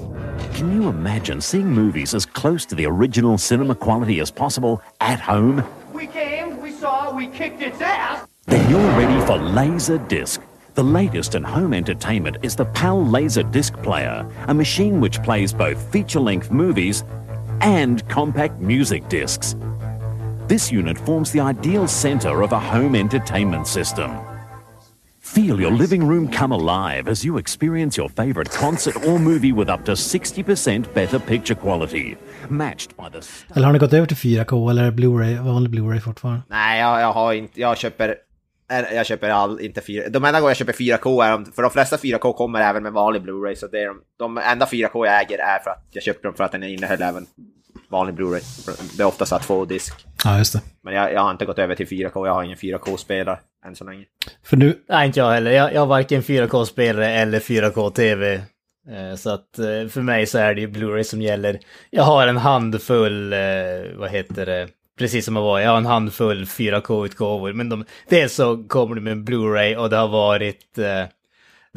Can you imagine seeing movies as close to the original cinema quality as possible at home? We came, we saw, we kicked its ass. Then you're ready for Laserdisc. The latest in home entertainment is the PAL Laserdisc Player, a machine which plays both feature length movies and compact music discs. This unit forms the ideal center of a home entertainment system. Feel your living room come alive as you experience your favorite concert or movie with up to 60% better picture quality. Matched by the... Eller har ni gått över till 4K eller Blu-ray, vanlig Blu-ray fortfarande? Nej, jag, jag har inte, jag köper, jag köper all, inte 4 De enda gånger jag köper 4K är för de flesta 4K kommer även med vanlig Blu-ray, så det är de, de enda 4K jag äger är för att jag köpte dem för att den innehöll även vanlig Blu-ray. Det är ofta så här två disk. Ja, just det. Men jag, jag har inte gått över till 4K, jag har ingen 4K-spelare än så länge. För nu, Nej, inte jag heller. Jag, jag har varken 4K-spelare eller 4K-TV. Eh, Så att eh, för mig så är det ju Blu-ray som gäller. Jag har en handfull, eh, vad heter det, precis som jag var, jag har en handfull 4K-utgåvor. Men de, dels så kommer det med en Blu-ray och det har varit, eh,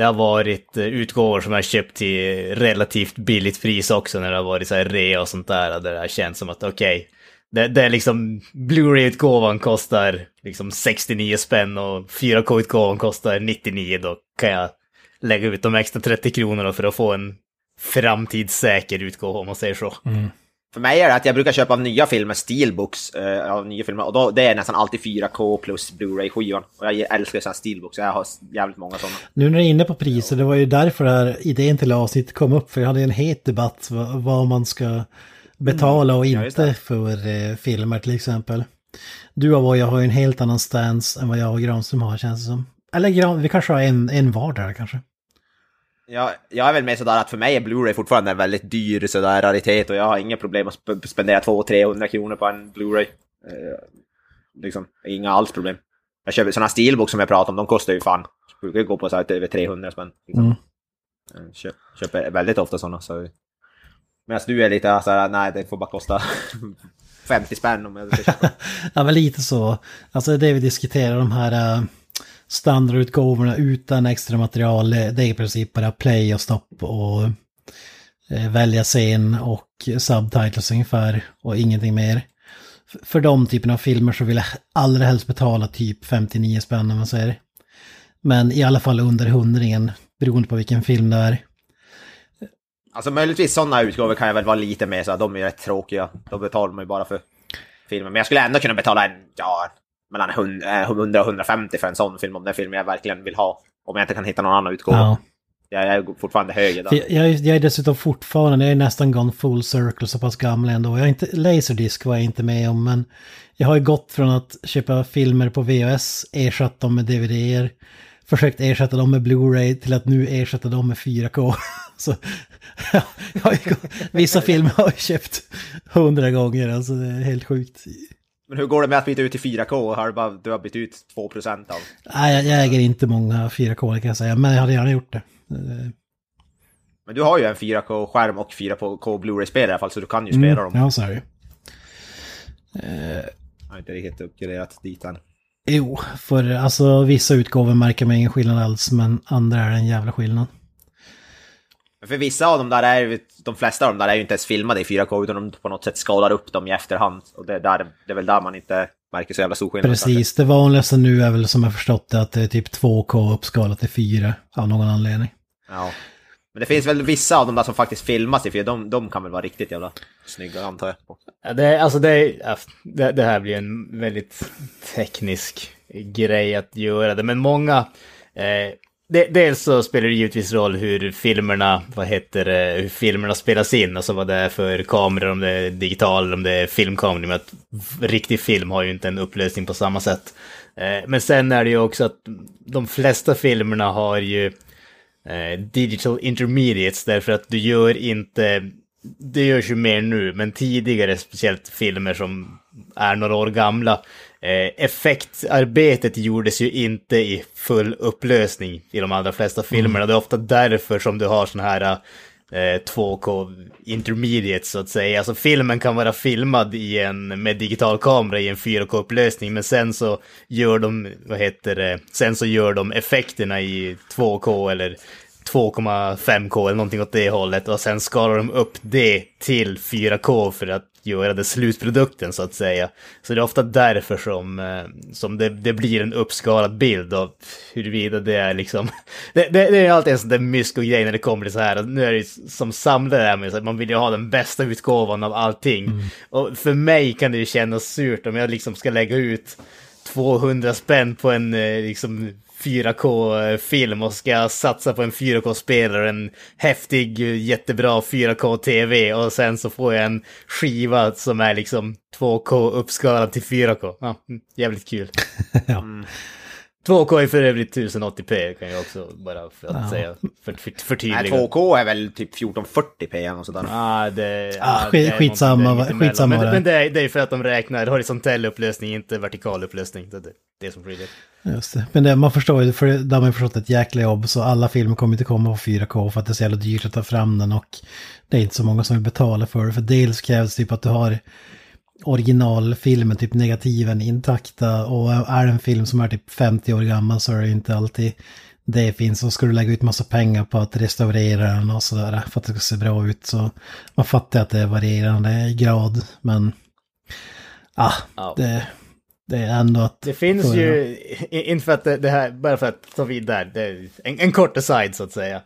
det har varit eh, utgåvor som jag köpt till relativt billigt pris också när det har varit så här rea och sånt där. Där det har känts som att okej, det, det är liksom Blu-ray-utgåvan kostar liksom 69 spänn och 4K-utgåvan kostar 99. Då kan jag lägga ut de extra 30 kronorna för att få en framtidssäker utgåva om man säger så. Mm. För mig är det att jag brukar köpa nya filmer, steelbooks, eh, av nya filmer, och då, det är nästan alltid 4K plus Blu-ray-skivan. Och jag älskar sådana steelbooks, jag har jävligt många sådana. nu när ni är inne på priser, det var ju därför det här idén till avsnittet kom upp. För jag hade en het debatt vad, vad man ska betala och just inte för eh, filmer till exempel. Du och jag har ju en helt annan stance än vad jag och Granström har känns det som. Eller Gran, vi kanske har en, en vardera kanske. Jag, jag är väl med sådär att för mig är Blu-ray fortfarande en väldigt dyr sådär raritet och jag har inga problem att sp- spendera 200-300 kronor på en Blu-ray. Eh, liksom, inga alls problem. Jag köper sådana steelbooks som jag pratar om, de kostar ju fan, brukar gå på så här över 300 spänn. Liksom. Mm. Jag Köp, köper väldigt ofta sådana. Så. Medan du är lite såhär, nej det får bara kosta 50 spänn om jag ska köpa. Ja, men lite så. Alltså det vi diskuterar, de här uh, standardutgåvorna utan extra material, det är i princip bara play och stopp och eh, välja scen och subtitles ungefär och ingenting mer. För de typerna av filmer så vill jag allra helst betala typ 59 spänn om man säger. Men i alla fall under hundringen, beroende på vilken film det är. Alltså möjligtvis sådana utgåvor kan jag väl vara lite mer så att de är rätt tråkiga. Då betalar man ju bara för filmen. Men jag skulle ändå kunna betala en, ja, mellan 100 100 och 150 för en sån film om det är film jag verkligen vill ha. Om jag inte kan hitta någon annan utgåva. Ja. Jag är fortfarande För där. jag, jag, är- jag är dessutom fortfarande, jag är nästan gone full circle så pass gammal ändå. Jag är inte, Laserdisc var jag inte med om, men jag har ju gått från att köpa filmer på VHS, ersatt dem med DVD-er, försökt ersätta dem med Blu-ray till att nu ersätta dem med 4K. Så ja, jag har ju, vissa filmer har jag köpt hundra gånger, alltså det är helt sjukt. Men hur går det med att byta ut till 4K? Har du, bara, du har bytt ut 2% av... Nej, jag, jag äger inte många 4K kan jag säga, men jag hade gärna gjort det. Eh, Men du har ju en 4K-skärm och 4K Blu-ray-spelare i alla fall, så du kan ju spela dem. Mm, Ja, så är det ju. Jag har inte riktigt uppgraderat dit än. Jo, för alltså vissa utgåvor märker man ingen skillnad alls, men andra är en jävla skillnad. Men för vissa av dem där är de flesta av dem där är ju inte ens filmade i 4K, utan de på något sätt skalar upp dem i efterhand. Och det är, där, det är väl där man inte märker så jävla stor skillnad. kanske. Precis, det vanligaste nu är väl som jag förstått det att det är typ 2K uppskalat till 4 av någon anledning. Ja. Men det finns väl vissa av dem där som faktiskt filmas i 4 de, de kan väl vara riktigt jävla snygga antar jag. Ja, det, alltså det, det här blir en väldigt teknisk grej att göra det, men många... Eh, det, dels så spelar det givetvis roll hur filmerna, vad heter det, hur filmerna spelas in, alltså vad det är för kameror, om det är digital eller om det är filmkameror, men att riktig film har ju inte en upplösning på samma sätt. Eh, men sen är det ju också att de flesta filmerna har ju eh, digital intermediates därför att du gör inte, det görs ju mer nu, men tidigare, speciellt filmer som är några år gamla, eh, effektarbetet gjordes ju inte i full upplösning i de allra flesta filmerna. Det är ofta därför som du har såna här eh, 2K intermediate så att säga. Alltså filmen kan vara filmad i en, med digital kamera i en 4K-upplösning men sen så gör de, vad heter det, sen så gör de effekterna i 2K eller 2,5K eller någonting åt det hållet och sen skalar de upp det till 4K för att göra det slutprodukten så att säga. Så det är ofta därför som, eh, som det, det blir en uppskalad bild av huruvida det är liksom... Det, det, det är alltid en sån där mysko-grej när det kommer till så här, nu är det som samlare man så vill ju ha den bästa utgåvan av allting. Och för mig kan det ju kännas surt om jag liksom ska lägga ut 200 spänn på en eh, liksom 4K-film och ska satsa på en 4K-spelare, en häftig, eh, jättebra 4K-TV och sen så får jag en skiva som är liksom 2K uppskalad till 4K. Ja, mm, jävligt kul. ja. 2K är för övrigt 1080p kan jag också bara för att Ja. säga, för, för, Nej, förtydliga. 2K är väl typ 1440p eller något där. Ah, det, Ah, ah, skit- det är skitsamma, där skitsamma Men, det. men det, är, det är för att de räknar horisontell upplösning, inte vertikal upplösning. Det är det, det som skiljer. Just det. Men det, man förstår ju, för det har man ju förstått ett jäkla jobb, så alla filmer kommer inte komma på 4K för att det är så jävla dyrt att ta fram den och det är inte så många som vill betala för det. För dels krävs typ att du har originalfilmen, typ negativen intakta och är det en film som är typ 50 år gammal så är det inte alltid det finns. Och ska du lägga ut massa pengar på att restaurera den och sådär för att det ska se bra ut så man fattar att det är varierande i grad men ah, Ja. det, det är ändå att... Det finns ju, inte för att det, här, bara för att ta vid där, det en, en kort aside så att säga.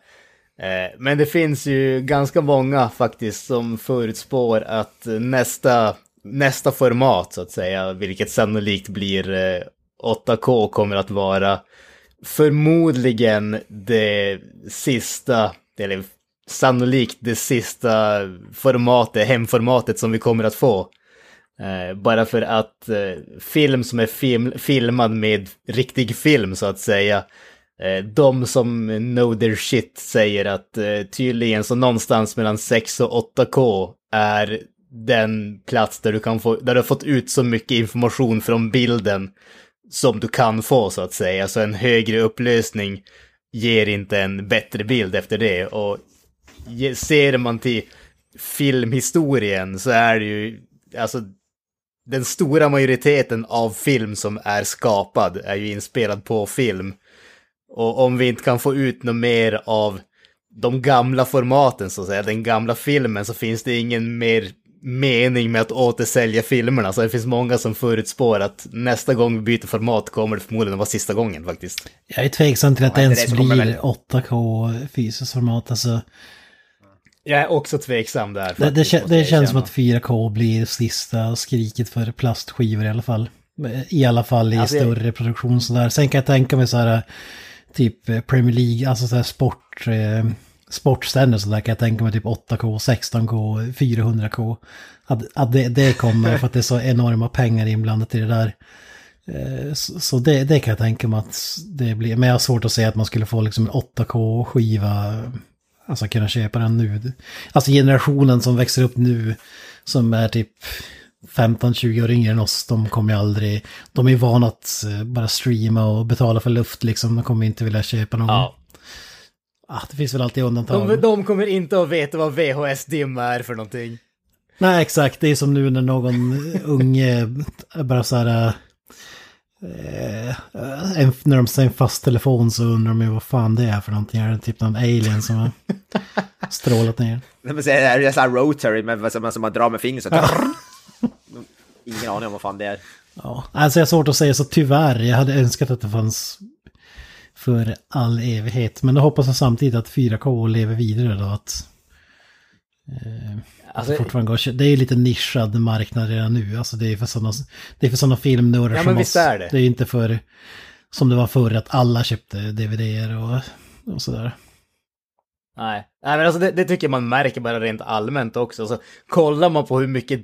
Eh, men det finns ju ganska många faktiskt som förutspår att nästa, nästa format så att säga, vilket sannolikt blir eh, 8K kommer att vara förmodligen det sista, eller sannolikt det sista formatet, hemformatet som vi kommer att få. Eh, bara för att eh, film som är film, filmad med riktig film så att säga. De som know their shit säger att tydligen så någonstans mellan 6 och 8K är den plats där du kan få, där du har fått ut så mycket information från bilden som du kan få så att säga. Så en högre upplösning ger inte en bättre bild efter det. Och ser man till filmhistorien så är det ju, alltså den stora majoriteten av film som är skapad är ju inspelad på film. Och om vi inte kan få ut något mer av de gamla formaten så att säga, den gamla filmen, så finns det ingen mer mening med att återsälja filmerna. Så det finns många som förutspår att nästa gång vi byter format kommer det förmodligen vara sista gången faktiskt. Jag är tveksam till att det Ja, ens det det blir väl- 8K fysiskt format. Alltså, Jag är också tveksam där. det, det, faktiskt, måste det jag känns som att 4K blir sista skriket för plastskivor i alla fall. I alla fall i Alltså, jag- större produktion sådär. Sen kan jag tänka mig så här, typ eh, Premier League, alltså så här sport, eh, sportsändningar sådär kan jag tänka mig typ 8K, 16K, 400K. Att, att det, det kommer för att det är så enorma pengar inblandat i det där. Eh, så, det, det kan jag tänka mig att det blir. Men jag har svårt att säga att man skulle få liksom en 8K-skiva. Alltså kunna köpa den nu. Alltså generationen som växer upp nu. Som är typ 15-20 år yngre än oss. De kommer ju aldrig. De är vana att eh, bara streama och betala för luft liksom. De kommer inte vilja köpa någon. Ja. Ah, det finns väl alltid undantag. De, de kommer inte att veta vad VHS-dim är för någonting. Nej, exakt. Det är som nu när någon unge bara så här... Eh, en, när de säger en fast telefon så undrar de ju vad fan det är för någonting. Är det typ någon alien som har strålat ner? Nej, men så är det så här rotary med, som, som man drar med fingret så Ingen aning om vad fan det är. Ja, alltså jag har svårt att säga så tyvärr. Jag hade önskat att det fanns för all evighet. Men då hoppas jag samtidigt att 4K lever vidare då. Att, eh, Alltså, det fortfarande går, att det är ju lite nischad marknad redan nu. Alltså det är för sådana, det är för sådana filmnördar Ja, som oss. är det. Det är ju inte för, som det var förr, att alla köpte DVD-er och, och sådär. Nej, Nej men alltså det, det tycker jag man märker bara rent allmänt också. Alltså, kollar man på hur mycket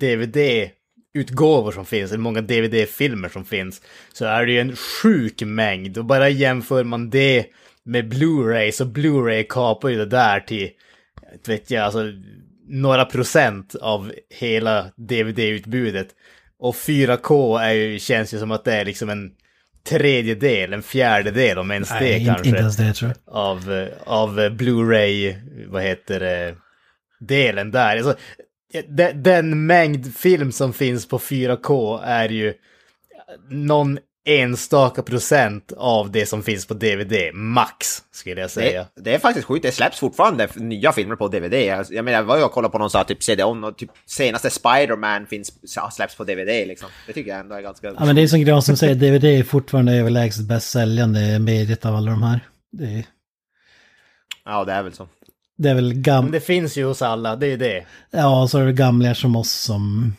DVD-utgåvor som finns, hur många DVD-filmer som finns, så är det ju en sjuk mängd. Och bara jämför man det med Blu-ray, så Blu-ray kapar ju det där till, vet jag, alltså några procent av hela DVD-utbudet. Och 4K är ju, känns ju som att det är liksom en tredjedel, en fjärdedel om ens det Nej, inte, kanske inte ens det tror jag. av, av Blu-ray, vad heter det, delen där. Alltså, den, den mängd film som finns på 4K är ju någon enstaka procent av det som finns på DVD, max, skulle jag säga. Det, det är faktiskt sjukt, det släpps fortfarande nya filmer på DVD. Jag, jag menar, jag var ju och kollade på någon så här, typ CD-ON och typ senaste Spider-Man finns, släpps på DVD liksom. Det tycker jag ändå är ganska... Ja men det är som Gran som säger, DVD är fortfarande överlägset bäst säljande mediet av alla de här. Det är, Ja, det är väl så. Det är väl Men gam... det finns ju hos alla, det är det. Ja, så är det gamlingar som oss som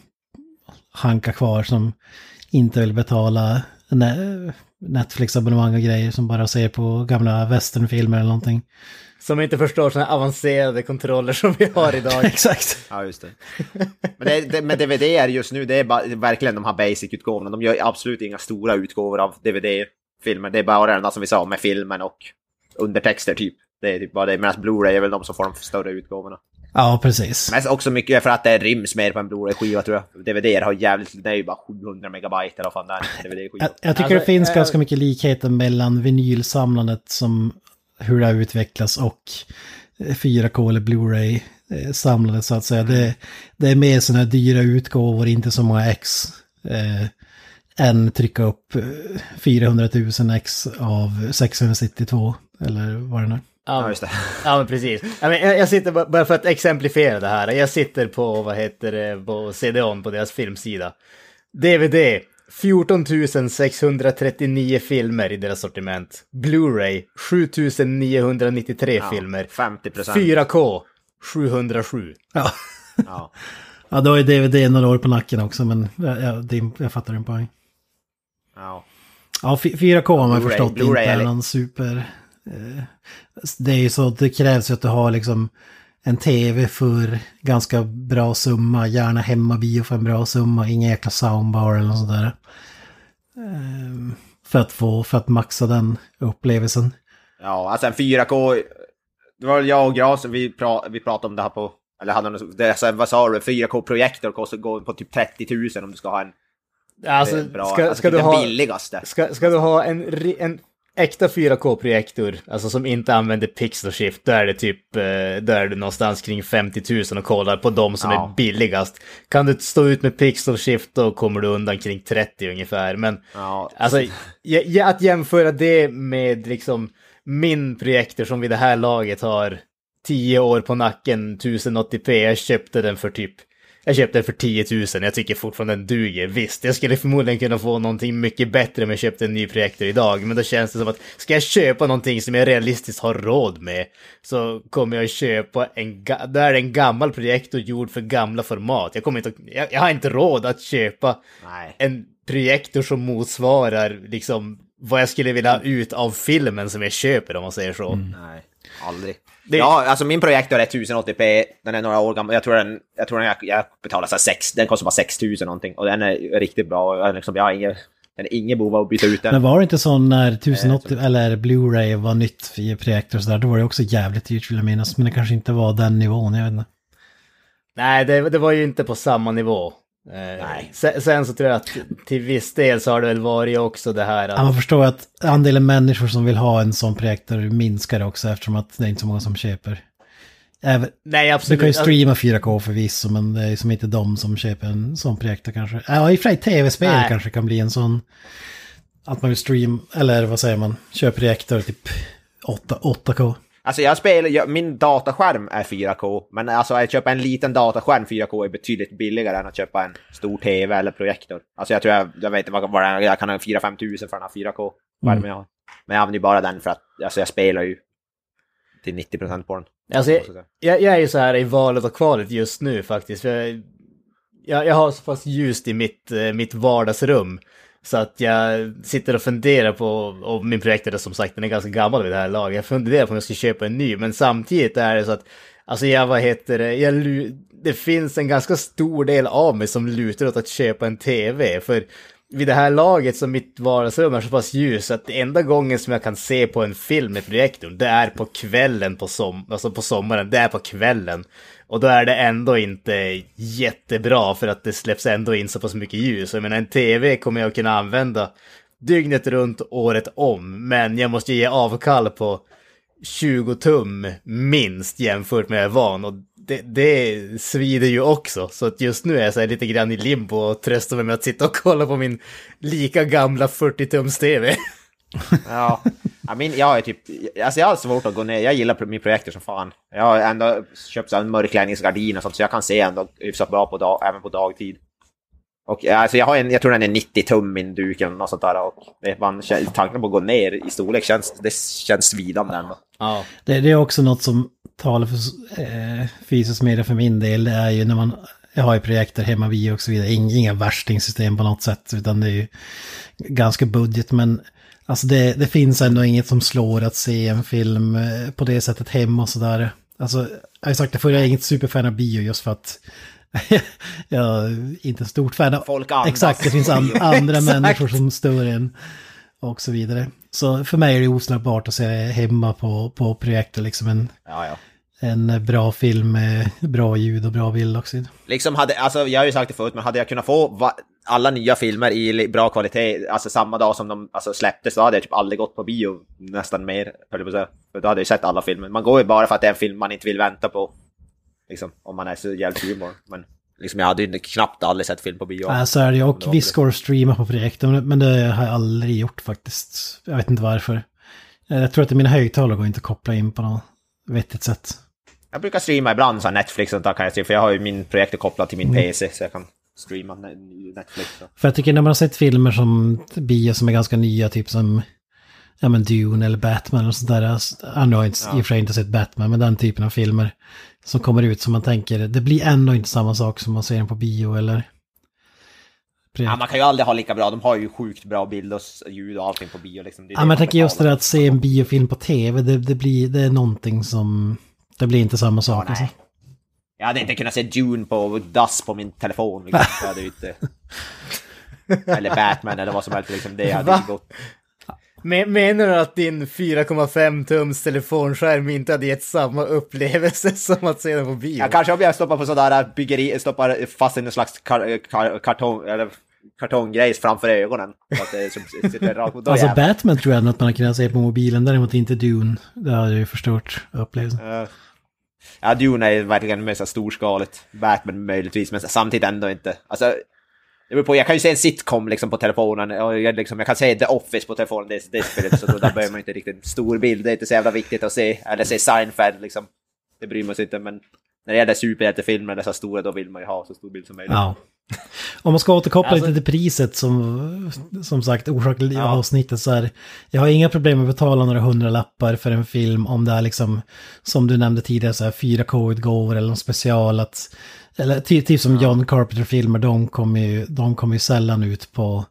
hankar kvar som inte vill betala Ne- Netflix-abonnemang och grejer som bara ser på gamla westernfilmer eller någonting. Som inte förstår sådana avancerade kontroller som vi har idag. Exakt. Ja, just det. Men det, det, med DVD är just nu, det är bara, verkligen de här basic-utgåvorna. De gör absolut inga stora utgåvor av DVD-filmer. Det är bara den som vi sa med filmen och undertexter typ. Det är typ bara det. Medan Blu-ray är väl de som får de större utgåvorna. Ja, precis. Men också mycket för att det ryms mer på en Blu-ray-skiva tror jag. DVD har jävligt, det är ju bara 700 megabyte eller vad fan det är. DVD-skiva. Jag, jag tycker Alltså, det finns eh, ganska mycket likheter mellan vinylsamlandet som hur det har utvecklats och eh, 4K eller Blu-ray eh, samlandet så att säga. Det, det är mer sådana här dyra utgåvor, inte så många ex. Eh, än trycka upp eh, 400 000 ex av 692 eller vad det nu är. Ja, just det. Ja, men precis. Ja, men jag, jag sitter bara- för att exemplifiera det här. Jag sitter på, vad heter det, på CD-ON på deras filmsida. DVD. 14 639 filmer i deras sortiment. Blu-ray 7993 Ja, filmer. 50 procent. 4K 707. Ja. Ja. ja, då är DVD några år på nacken också, men jag, jag, jag fattar din poäng. ja. Ja, f- 4K har man förstått inte är någon super... Eh, det är ju så, det krävs ju att du har liksom en tv för ganska bra summa, gärna hemmabio för en bra summa, ingen jäkla soundbar eller något sånt där. Eh, för att få, för att maxa den upplevelsen. Ja, alltså en 4K. Det var jag och Gras, vi, pra, vi pratade om det här på... Eller hade någon, det, alltså, vad sa du? 4K-projektor kostar går på typ 30 000 om du ska ha en Alltså, bra... ska, alltså, ska, typ du ha, billigaste. ska, ska du ha en, en äkta 4K-projektor, alltså som inte använder pixel shift, då är det typ, eh, då är det någonstans kring 50 000 och kollar på de som Ja. är billigast. Kan du stå ut med pixel shift då kommer du undan kring 30 ungefär, men Ja, Alltså, att jämföra det med liksom min projektor som vid det här laget har 10 år på nacken, 1080p. Jag köpte den för typ, jag köpte den för 10 000. Jag tycker fortfarande den duger. Visst, jag skulle förmodligen kunna få någonting mycket bättre om jag köpte en ny projektor idag. Men då känns det som att ska jag köpa någonting som jag realistiskt har råd med så kommer jag köpa en, då är det en gammal projektor gjord för gamla format. Jag kommer inte, jag, jag har inte råd att köpa nej. en projektor som motsvarar liksom vad jag skulle vilja ha ut av filmen som jag köper om man säger så. Nej, aldrig. Det- Ja, alltså min projektor är 1080p, den är några år gammal. Jag tror den, jag, tror den jag, jag betalar så här sex, den kostar bara 6000 någonting. Och den är riktigt bra. Liksom, jag har ingen, den är ingen behov av att byta ut den. Men var det inte så när 1080 eller Blu-ray var nytt i projektor och sådär, då var det också jävligt dyrt vill jag minnas. Men det kanske inte var den nivån, jag vet inte. Nej, det, det var ju inte på samma nivå. Nej. Sen, sen så tror jag att till viss del så har det väl varit också det här Ja, att... man förstår att andelen människor som vill ha en sån projektor minskar också eftersom att det är inte så många som köper. Även, Nej, du absolut. kan ju streama 4K förvisso, men det är som inte de som köper en sån projektor kanske. Ja, i och för sig tv-spel kanske kan bli en sån... Att man vill stream, eller vad säger man, köper projektor typ 8, 8K. Alltså jag spelar, jag, min dataskärm är 4K, men alltså att köpa en liten dataskärm 4K är betydligt billigare än att köpa en stor TV eller projektor. Alltså jag tror jag, jag vet inte vad, vad jag kan ha 4-5 tusen för den här 4K-skärmen jag har. Men jag använder ju bara den för att, alltså jag spelar ju till 90% på den. Alltså, jag, jag jag, är ju så här i valet och kvalet just nu faktiskt. För jag, jag, jag har så pass ljust i mitt, eh, mitt vardagsrum. Så att jag sitter och funderar på, och min projektor som sagt, den är ganska gammal vid det här laget. Jag funderar på om jag ska köpa en ny, men samtidigt är det så att, alltså jag, vad heter det, jag, det finns en ganska stor del av mig som lutar åt att köpa en tv. För vid det här laget så mitt vardagsrum är så pass ljus att det enda gången som jag kan se på en film med projektorn, det är på kvällen på, som, alltså på sommaren, det är på kvällen. Och då är det ändå inte jättebra för att det släpps ändå in så pass mycket ljus. Jag menar en tv kommer jag kunna använda dygnet runt, året om. Men jag måste ge avkall på 20 tum minst jämfört med jag är van. Och det, det svider ju också. Så att just nu är jag så här lite grann i limbo och tröstar mig med att sitta och kolla på min lika gamla 40-tums-tv. Ja, I mean, jag är typ, alltså jag har svårt att gå ner, jag gillar min projektor som fan. Jag har ändå köpt en mörkläggningsgardin och sånt så jag kan se ändå hyfsat bra på dag, även på dagtid. Och alltså jag har en, jag tror den är 90 tum min duk eller något sånt där och man, tanken på att gå ner i storlek känns, det känns svidande ändå. Ja. Det, det är också något som talar för eh, fysisk media för min del. Det är ju när man jag har ju projektor hemma vid och så vidare. Inga värstingsystem på något sätt, utan det är ju ganska budget. Men alltså det, det finns ändå inget som slår att se en film eh, på det sättet hemma och sådär. Alltså, jag har ju sagt det förr, jag är inget superfan av bio just för att jag är inte stort fan av... Folk andas Exakt, det finns an, andra människor som stör en och så vidare. Så för mig är det oslagbart att se hemma på, på projektor, liksom en, Ja, ja. en bra film med bra ljud och bra bild också. Liksom hade, alltså jag har ju sagt det förut, men hade jag kunnat få va, alla nya filmer i bra kvalitet, alltså samma dag som de alltså, släpptes, så hade jag typ aldrig gått på bio nästan mer, höll jag på att säga. För då hade jag sett alla filmer. Man går ju bara för att det är en film man inte vill vänta på. Liksom, om man är så jävligt humor. Men liksom jag hade ju knappt aldrig sett film på bio. Ja, så är det Och går det att streama på projektor, men- det har jag aldrig gjort faktiskt. Jag vet inte varför. Jag tror att mina högtalare går inte att koppla in på något vettigt sätt. Jag brukar streama ibland, så Netflix och sånt kan jag streama, för jag har ju min projektor kopplad till min Mm. PC, så jag kan streama ne- Netflix. Så. För jag tycker när man har sett filmer som bio som är ganska nya, typ som ja, men Dune eller Batman och sådär. Alltså, ja, nu har jag inte, i och för sig inte sett Batman, men den typen av filmer som kommer ut som man tänker, det blir ändå inte samma sak som man ser den på bio eller... Ja, man kan ju aldrig ha lika bra, de har ju sjukt bra bild och ljud och allting på bio liksom. Ja, men jag tänker just det där att se en biofilm på tv, det, det, blir, det är någonting som... Det blir inte samma sak. Ja, alltså. Jag hade inte kunnat se Dune på DAS på min telefon. Liksom. Jag hade inte... Eller Batman eller vad som helst. Liksom. Det hade Va? gått. Men, menar du att din 4,5 tums telefonskärm inte hade gett samma upplevelse som att se den på bio? Ja, kanske om jag stoppar på sådär byggeri, stoppar fast i någon slags kar, kar, kartong, eller kartonggrejs framför ögonen. Så att det som sitter rakt mot. Alltså jävlar. Batman tror jag att man har kunnat se på mobilen, däremot inte Dune. Det hade ju förstört upplevelsen. Ja. Ja, Dune är verkligen här storskaligt. Batman möjligtvis, men samtidigt ändå inte. Alltså, beror på, jag kan ju se en sitcom liksom på telefonen, och jag, liksom, jag kan se The Office på telefonen, det, det spelar inte så då, där behöver man inte riktigt stor bild, det är inte så jävla viktigt att se. Eller se Seinfeld liksom, det bryr man sig inte, men när det gäller superhjältefilmer, dessa stora, då vill man ju ha så stor bild som möjligt. Ja. Om man ska återkoppla Alltså- lite till priset som, som sagt orsakade liv Ja. avsnittet så här. Jag har inga problem med att betala några hundra lappar för en film om det är liksom, som du nämnde tidigare, så här 4K-utgåvor eller någon special. Att, eller ty, typ som John Carpenter-filmer, de kommer ju, de kommer ju sällan ut på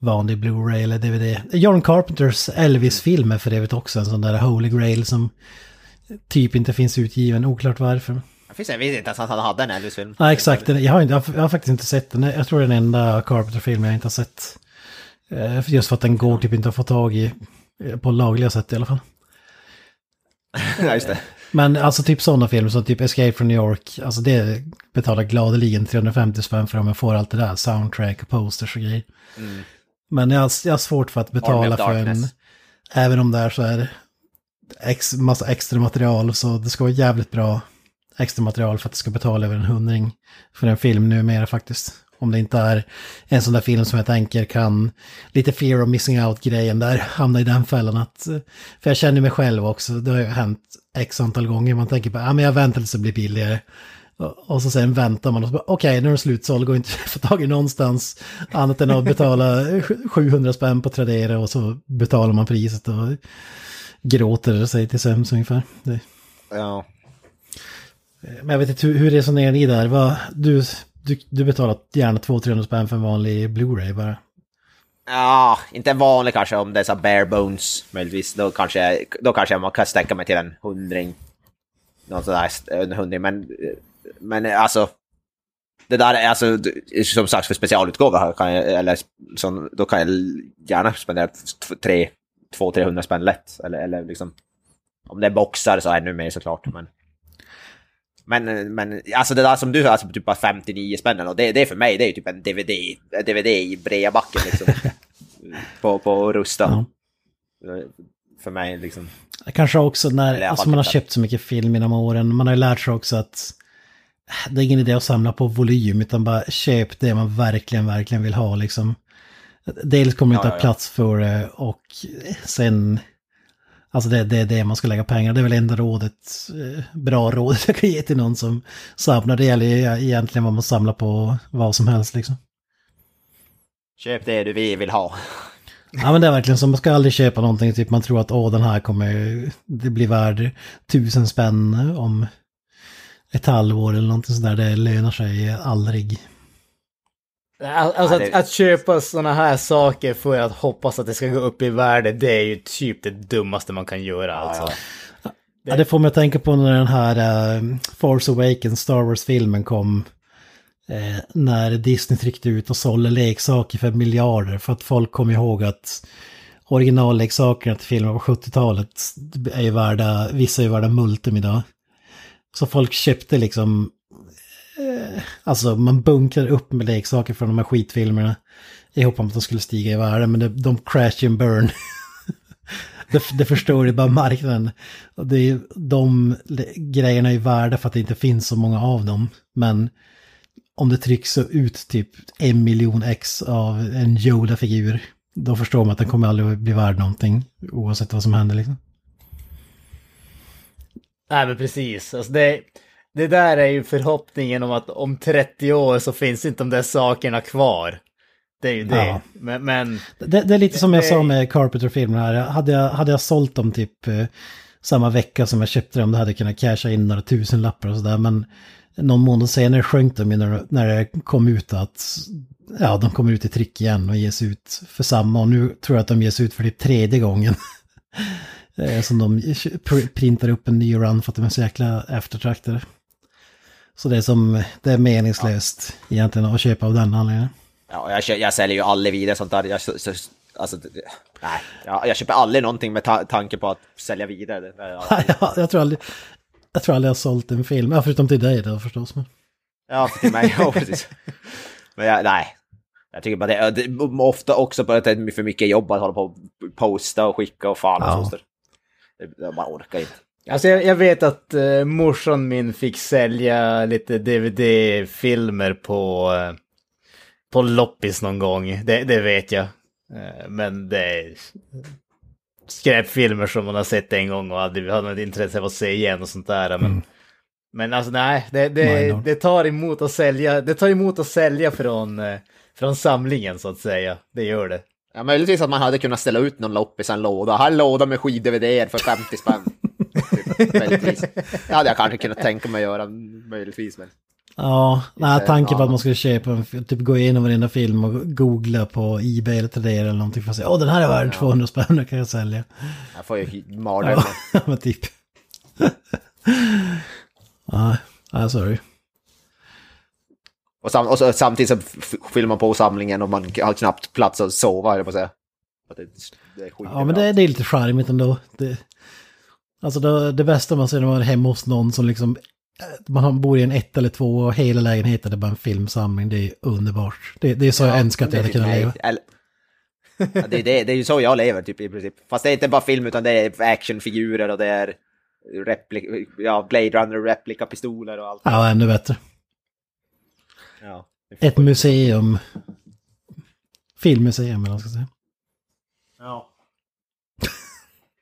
vanlig Blu-ray eller DVD. John Carpenters Elvis-filmer för övrigt också, en sån där Holy Grail som typ inte finns utgiven, oklart varför. Jag visste inte ens att han hade en Elvis-film. Ja, exakt. Jag har, inte, jag har faktiskt inte sett den. Jag tror det är den enda Carpenter-film jag inte har sett. Eh, Just för att den går typ inte att få tag i eh, på lagliga sätt i alla fall. ja, just det. Men alltså typ sådana filmer som typ Escape from New York, alltså det betalar gladeligen 350 spänn för om jag får allt det där, soundtrack och posters och grejer. Men jag jag har svårt för att betala för en, även om det är så här ex, massa extra material, så det ska vara jävligt bra extra material för att det ska betala över en hundring för en film numera faktiskt. Om det inte är en sån där film som jag tänker kan, lite fear of missing out-grejen där, hamna i den fällan att, för jag känner mig själv också, det har ju hänt x antal gånger, man tänker på, ja men jag väntar tills det blir billigare. Och så sen väntar man och så okej nu är det slutsåld, går inte att få tag i någonstans annat än att betala 700 spänn på Tradera och så betalar man priset och gråter sig till sömns ungefär. Det. Ja. Men jag vet inte, hur, hur resonerar ni där? Vad, du, du, du betalar gärna 200-300 spänn för en vanlig Blu-ray bara. Ja, inte en vanlig kanske om det är så bare bones möjligtvis. Då kanske, då kanske man kan sträcka mig till en hundring. Någon sån där, en hundring. Men, men alltså. Det där är alltså, som sagt för specialutgåva här kan jag, eller så, då kan jag gärna spendera 200-300 spänn lätt. Eller, eller liksom, om det är boxar så ännu mer såklart. Men, men, men alltså det där som du sa, alltså typ bara 59 spänn och det, det är för mig, det är ju typ en DVD, DVD i breabacken liksom. på, på Rusta. För mig liksom. Kanske också när alltså man har köpt så mycket film genom åren. Man har ju lärt sig också att det är ingen idé att samla på volym utan bara köp det man verkligen, verkligen vill ha liksom. Dels kommer det inte Ja, ha ja, ja. plats för det och sen... Alltså det, det är det man ska lägga pengar. Det är väl enda rådet, eh, bra rådet jag kan ge till någon som samlar. Det gäller ju egentligen vad man samlar på vad som helst liksom. Köp det du vill ha. Ja men det är verkligen så, man ska aldrig köpa någonting, typ man tror att åh den här kommer, det blir värd tusen spänn om ett halvår eller någonting sådär. Det lönar sig aldrig. Alltså Ja, det- att, att köpa sådana här saker för att hoppas att det ska gå upp i värde, det är ju typ det dummaste man kan göra alltså. Ja, det får mig att tänka på när den här eh, Force Awakens, Star Wars-filmen kom. Eh, när Disney tryckte ut och sålde leksaker för miljarder. För att folk kom ihåg att originalleksakerna till filmen på 70-talet är ju värda, vissa är ju värda multum idag. Så folk köpte liksom, eh, alltså man bunkrar upp med leksaker från de här skitfilmerna. I hopp om att de skulle stiga i värde, men det, de crash and burn. det, det förstår ju bara marknaden. Och det är, de grejerna är ju värda för att det inte finns så många av dem. Men om det trycks ut typ en miljon ex av en Yoda-figur, då förstår man att den kommer aldrig bli värd någonting, oavsett vad som händer liksom. Nej men precis, alltså det, det där är ju förhoppningen om att om 30 år så finns inte de där sakerna kvar. Det är ju det. Ja. Men, men Det, det är lite som jag det- sa med Carpenter-filmerna här. Hade jag, hade jag sålt dem typ eh, samma vecka som jag köpte dem, då hade jag kunnat casha in några tusenlappar och sådär. Men någon månad senare sjönk de när, när det kom ut att ja, de kommer ut i tryck igen och ges ut för samma. Och nu tror jag att de ges ut för typ tredje gången. Eh, som de pr- printar upp en ny run för att de är så jäkla eftertraktade. Så det är som, det är meningslöst egentligen att köpa av den anledningen. Ja, jag, jag säljer ju aldrig vidare sånt där. Jag, så, så, alltså, nej, jag, jag köper aldrig någonting med ta tanke på att sälja vidare. Ja, jag tror aldrig, jag tror aldrig jag har sålt en film, ja, förutom till dig då förstås. Men. Ja, till mig. Ja, precis. Men jag, nej. Jag tycker bara det, det ofta också bara att det är för mycket jobb att hålla på och posta och skicka och fan och Ja. så. så. Det, jag bara orkar inte. Alltså jag, jag vet att uh, morsan min fick sälja lite DVD-filmer på, eh, på loppis någon gång. Det, det vet jag. Eh, men det är skräpfilmer som man har sett en gång och aldrig hade något intresse av att se igen och sånt där. Men, men alltså nej, det, det, det tar emot att sälja, det tar emot att sälja från, eh, från samlingen så att säga. Det gör det. Ja, möjligtvis att man hade kunnat ställa ut någon loppis, en låda. Här låda med skid-DVD för 50 spänn. Typ, möjligtvis. Det hade jag kanske kunnat tänka mig att göra, möjligtvis. Men... Ja, nej, tanken på att man skulle köpa en, typ gå igenom varenda film och googla på Ebay eller Tradera eller någonting för att säga åh den här är värd 200 spänn, den kan jag sälja. Jag får ju mardrömmar. Ja, men typ. Nej, nej, sorry. Och, sam och så, samtidigt så fyller man på samlingen och man har knappt plats att sova, jag på att säga. Det, det Ja, men det, det är lite charmigt ändå. Det, alltså det, det bästa man ser när man är hemma hos någon som liksom, eh, man bor i en ett eller två och hela lägenheten är bara en filmsamling. Det är underbart. Det, det är så jag önskar att jag hade kunnat leva. Eller, ja, det, det, det är ju så jag lever typ i princip. Fast det är inte bara film utan det är actionfigurer och det är repli- ja, Blade Runner replikapistoler och allt. Ja, ännu bättre. Ja. Ett museum. Filmmuseum eller vad man ska säga. Ja.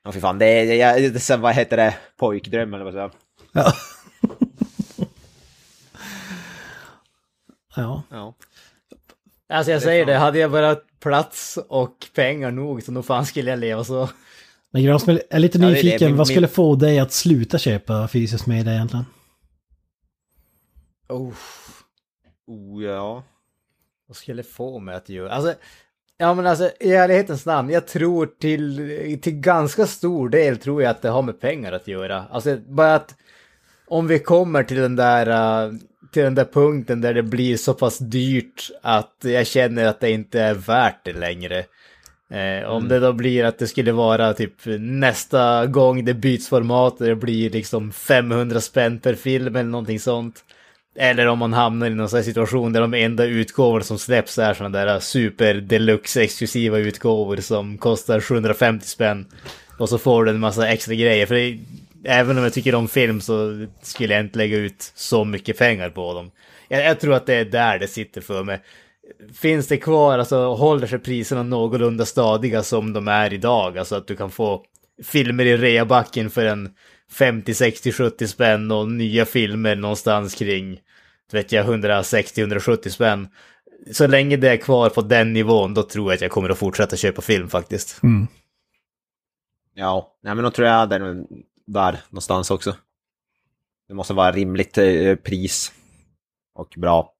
Ja, fy fan. Det är, det det är, vad heter det, pojkdröm eller vad säger Ja. ja. Ja. Alltså jag säger det, hade jag bara plats och pengar nog så nog fan skulle jag leva så. Men Granström, jag är lite Ja, det är det. nyfiken. Min- vad min- skulle få dig att sluta köpa fysiskt media egentligen? Oh, Oh, ja. vad skulle få mig att göra? Alltså, ja men alltså i ärlighetens namn, jag tror till, till ganska stor del tror jag att det har med pengar att göra. Alltså bara att om vi kommer till den där, uh, till den där punkten där det blir så pass dyrt att jag känner att det inte är värt det längre. Eh, om det då blir att det skulle vara typ nästa gång det byts format och det blir liksom 500 spänn per film eller någonting sånt. Eller om man hamnar i någon sån här situation där de enda utgåvor som släpps är sådana där super deluxe exklusiva utgåvor som kostar 750 spänn. Och så får du en massa extra grejer. För det, även om jag tycker om film så skulle jag inte lägga ut så mycket pengar på dem. Jag, jag tror att det är där det sitter för mig. Finns det kvar, alltså håller sig priserna någorlunda stadiga som de är idag? Alltså att du kan få filmer i reabacken för en 50, 60, 70 spänn och nya filmer någonstans kring, vet jag, 160, 170 spänn. Så länge det är kvar på den nivån, då tror jag att jag kommer att fortsätta köpa film faktiskt. Ja, nej men då tror jag det är där någonstans också. Det måste vara rimligt eh, pris. Och bra,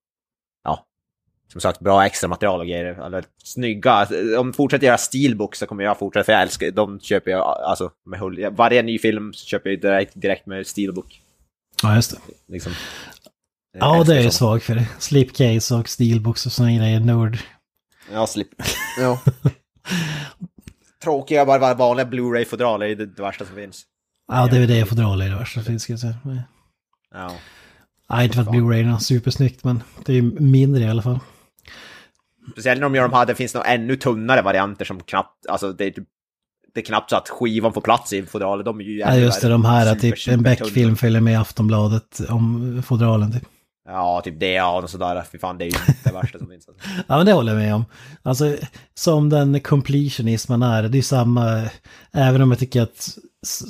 som sagt, bra extra material och grejer. Eller snygga. Om de fortsätter göra steelbooks så kommer jag fortsätta, för jag älskar, de köper jag, alltså, med hull. Varje ny film så köper jag direkt, direkt med steelbook. Ja, just det. Liksom. Ja, det är sånt. svag för det. Slipcase och steelbooks och såna grejer. Nord. Ja, slip. ja. Tråkiga, bara vanliga Blu-ray-fodral är det, det värsta som finns. Ja, DVD-fodral är det värsta som finns, ska jag säga. Ja. Nej, inte för att Blu-ray är supersnyggt, men det är ju mindre i alla fall. Speciellt när de gör de här, det finns nog ännu tunnare varianter som knappt, alltså det är, typ- det är knappt så att skivan får plats i fodralet. De är ju Ja, just det, de här, super, typ super en. Beck-film följer med Aftonbladet om fodralen typ. Ja, typ det och sådär. Fy fan, det är ju det värsta som finns. Alltså. Ja, men det håller jag med om. Alltså, som den completionist man är, det är samma, även om jag tycker att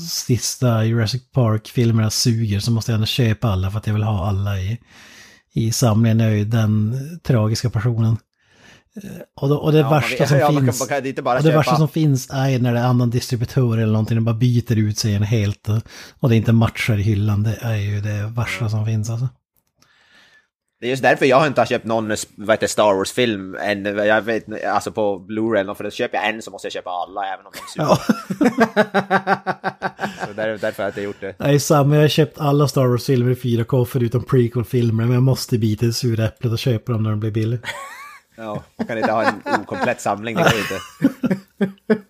sista Jurassic Park-filmerna suger så måste jag ändå köpa alla för att jag vill ha alla i, i samlingen. Jag är ju den tragiska personen. Eh, Och, då, och det Ja, man värsta som ja, man kan- finns, man kan inte bara och det värsta som finns är när det är annan distributör eller någonting, de bara byter ut sig en helt och, och det inte matchar i hyllan. Det är ju det värsta som finns alltså. Det är just därför jag inte har köpt någon vad heter, Star Wars-film än, jag vet, alltså på Blu-ray, för köper jag en så måste jag köpa alla, även om de suger. Ja. Så där, därför har jag inte gjort det. Är samma, jag har köpt alla Star Wars-filmer i 4K förutom prequel-filmer, men jag måste bita i det sura äpplet och köpa dem när de blir billiga. Ja, man kan inte ha en okomplett samling, det går inte.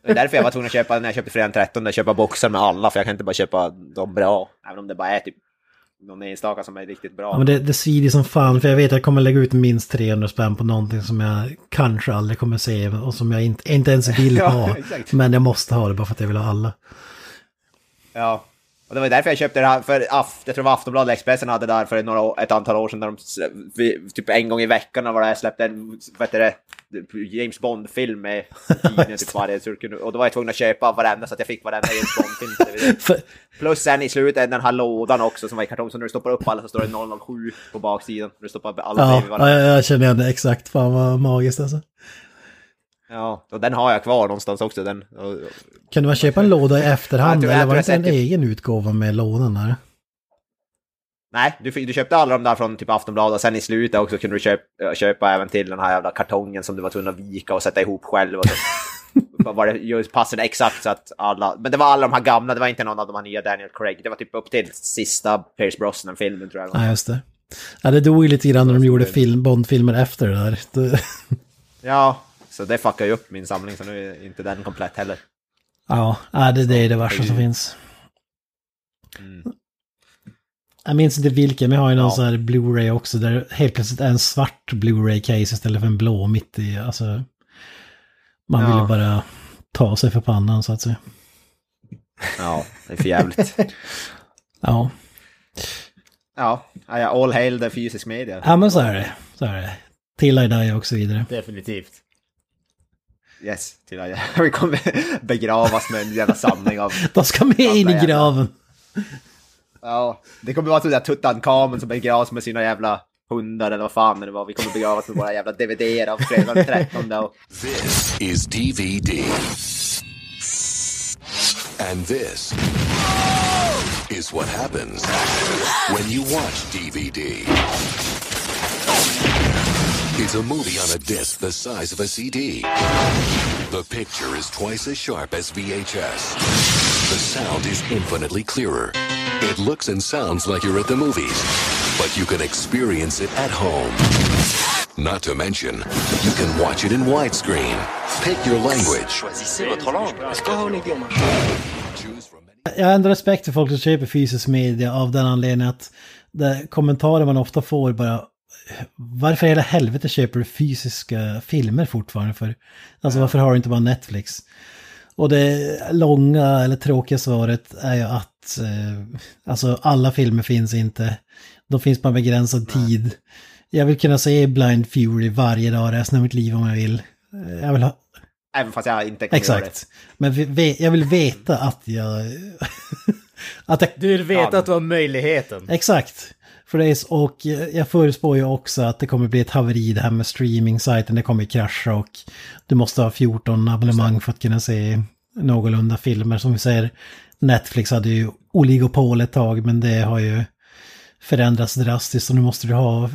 Det är därför jag var tvungen att köpa, när jag köpte fredagen 13, köpa boxar med alla, för jag kan inte bara köpa de bra, även om det bara är typ någon enstaka som är riktigt bra. Ja, men det, det svider som fan, för jag vet att jag kommer lägga ut minst 300 spänn på någonting som jag kanske aldrig kommer se och som jag inte, inte ens vill Ja, ha. exakt. Men jag måste ha det bara för att jag vill ha alla. Ja. Och det var därför jag köpte det här, för jag tror det var Aftonbladet eller Expressen hade där för några, ett antal år sedan, när de typ en gång i veckan vad det släppte en, vad heter det, James Bond-film med tidningen typ varje, kunde- och då var jag tvungen att köpa varenda så att jag fick varenda James Bond-film. Plus sen i slutet den här lådan också som var i kartong, så när du stoppar upp alla så står det 007 på baksidan. När du stoppar alla ja, ja, jag känner igen det exakt. Fan vad magiskt alltså. Ja, och den har jag kvar någonstans också. Den, Kan man köpa en låda i efterhand eller var det inte en egen utgåva med lådan där? nej, du, du köpte alla de där från typ Aftonbladet och sen i slutet också kunde du köpa, köpa även till den här jävla kartongen som du var tvungen att vika och sätta ihop själv. Och så. var det just passade exakt så att alla, men det var alla de här gamla, det var inte någon av de här nya Daniel Craig. Det var typ upp till sista Pierce Brosnan-filmen tror jag. Nej, just det. Ja, det dog ju lite grann när de gjorde film, Bond-filmer efter det där. Ja, så det fuckar ju upp min samling så nu är inte den komplett heller. ja, det, det är det värsta som finns. Mm. Jag minns inte vilken, men jag har ju någon Ja. sån här Blu-ray också där helt plötsligt är en svart Blu-ray-case istället för en blå mitt i. Alltså, man vill Ja. ju bara ta sig för pannan så att säga. Ja, det är för jävligt. Ja, ja, ja, all hail the fysisk media. ja men så är det. Så är det. Till I die och så vidare. Definitivt. Yes, till att vi kommer begravas med en jävla samling av... De ska med in i graven. Ja, det kommer vara sådär Tutankhamun som begravs med sina jävla hundar eller vad fan det var. Vi kommer begravas med våra jävla DVD av fredag den 13 och... This is DVD. And this is what happens when you watch DVD. It's a movie on a disc the size of a CD. The picture is twice as sharp as VHS. The sound is infinitely clearer. It looks and sounds like you're at the movies, but you can experience it at home. Not to mention, you can watch it in widescreen. Pick your language. Choisissez votre langue. Est-ce que vous avez idioma? Choose from many Jag har ändå respekt för folk som köper fysisk media av den anledningen att det kommentarer man ofta får bara varför i hela helvete köper du fysiska filmer fortfarande för? Alltså varför har du inte bara Netflix? Och det långa eller tråkiga svaret är ju att eh, alltså alla filmer finns inte. De finns på en begränsad tid. Jag vill kunna se Blind Fury varje dag resten av mitt liv om jag vill. Jag vill ha, Även fast jag inte kommer göra det. exakt. Men ve- jag vill veta att jag... att jag Du vill veta Ja. att du har möjligheten. Exakt. För och jag förutspår ju också att det kommer bli ett haveri det här med streaming-sajten. Det kommer krascha och du måste ha 14 abonnemang för att kunna se någorlunda filmer. Som vi säger, Netflix hade ju oligopol ett tag men det har ju förändras drastiskt och nu måste du ha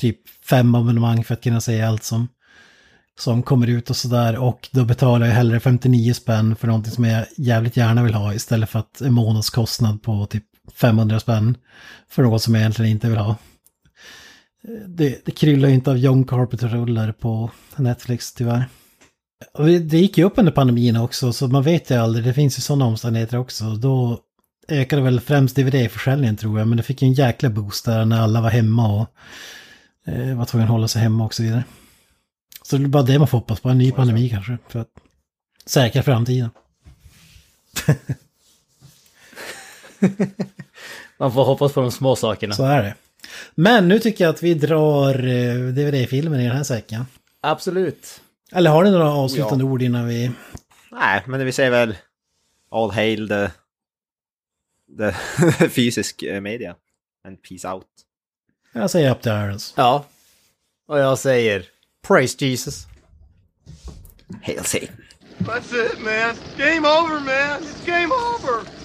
typ fem abonnemang för att kunna se allt som, som kommer ut och sådär. Och då betalar jag hellre 59 spänn för någonting som jag jävligt gärna vill ha istället för att en månadskostnad på typ 500 spänn för något som jag egentligen inte vill ha. Det, det kryllar ju inte av John Carpenter-rullar på Netflix tyvärr. Och det gick ju upp under pandemin också, så man vet ju aldrig. Det finns ju sådana omständigheter också. Då ökade väl främst DVD-försäljningen tror jag, men det fick ju en jäkla boost där när alla var hemma och eh, var tvungna att hålla sig hemma och så vidare. Så det är bara det man får hoppas på, en ny pandemi kanske, för att säkra framtiden. Man får hoppas på de små sakerna. Så är det. Men nu tycker jag att vi drar eh, DVD-filmen i den här säcken. Absolut. Eller har ni några avslutande ord innan vi... Nej, men vi säger väl All hail the, the fysisk eh, media. And peace out. Jag säger Up the Irons. Ja. Och jag säger Praise Jesus. Hail Satan. That's it, man. Game over, man. It's game over.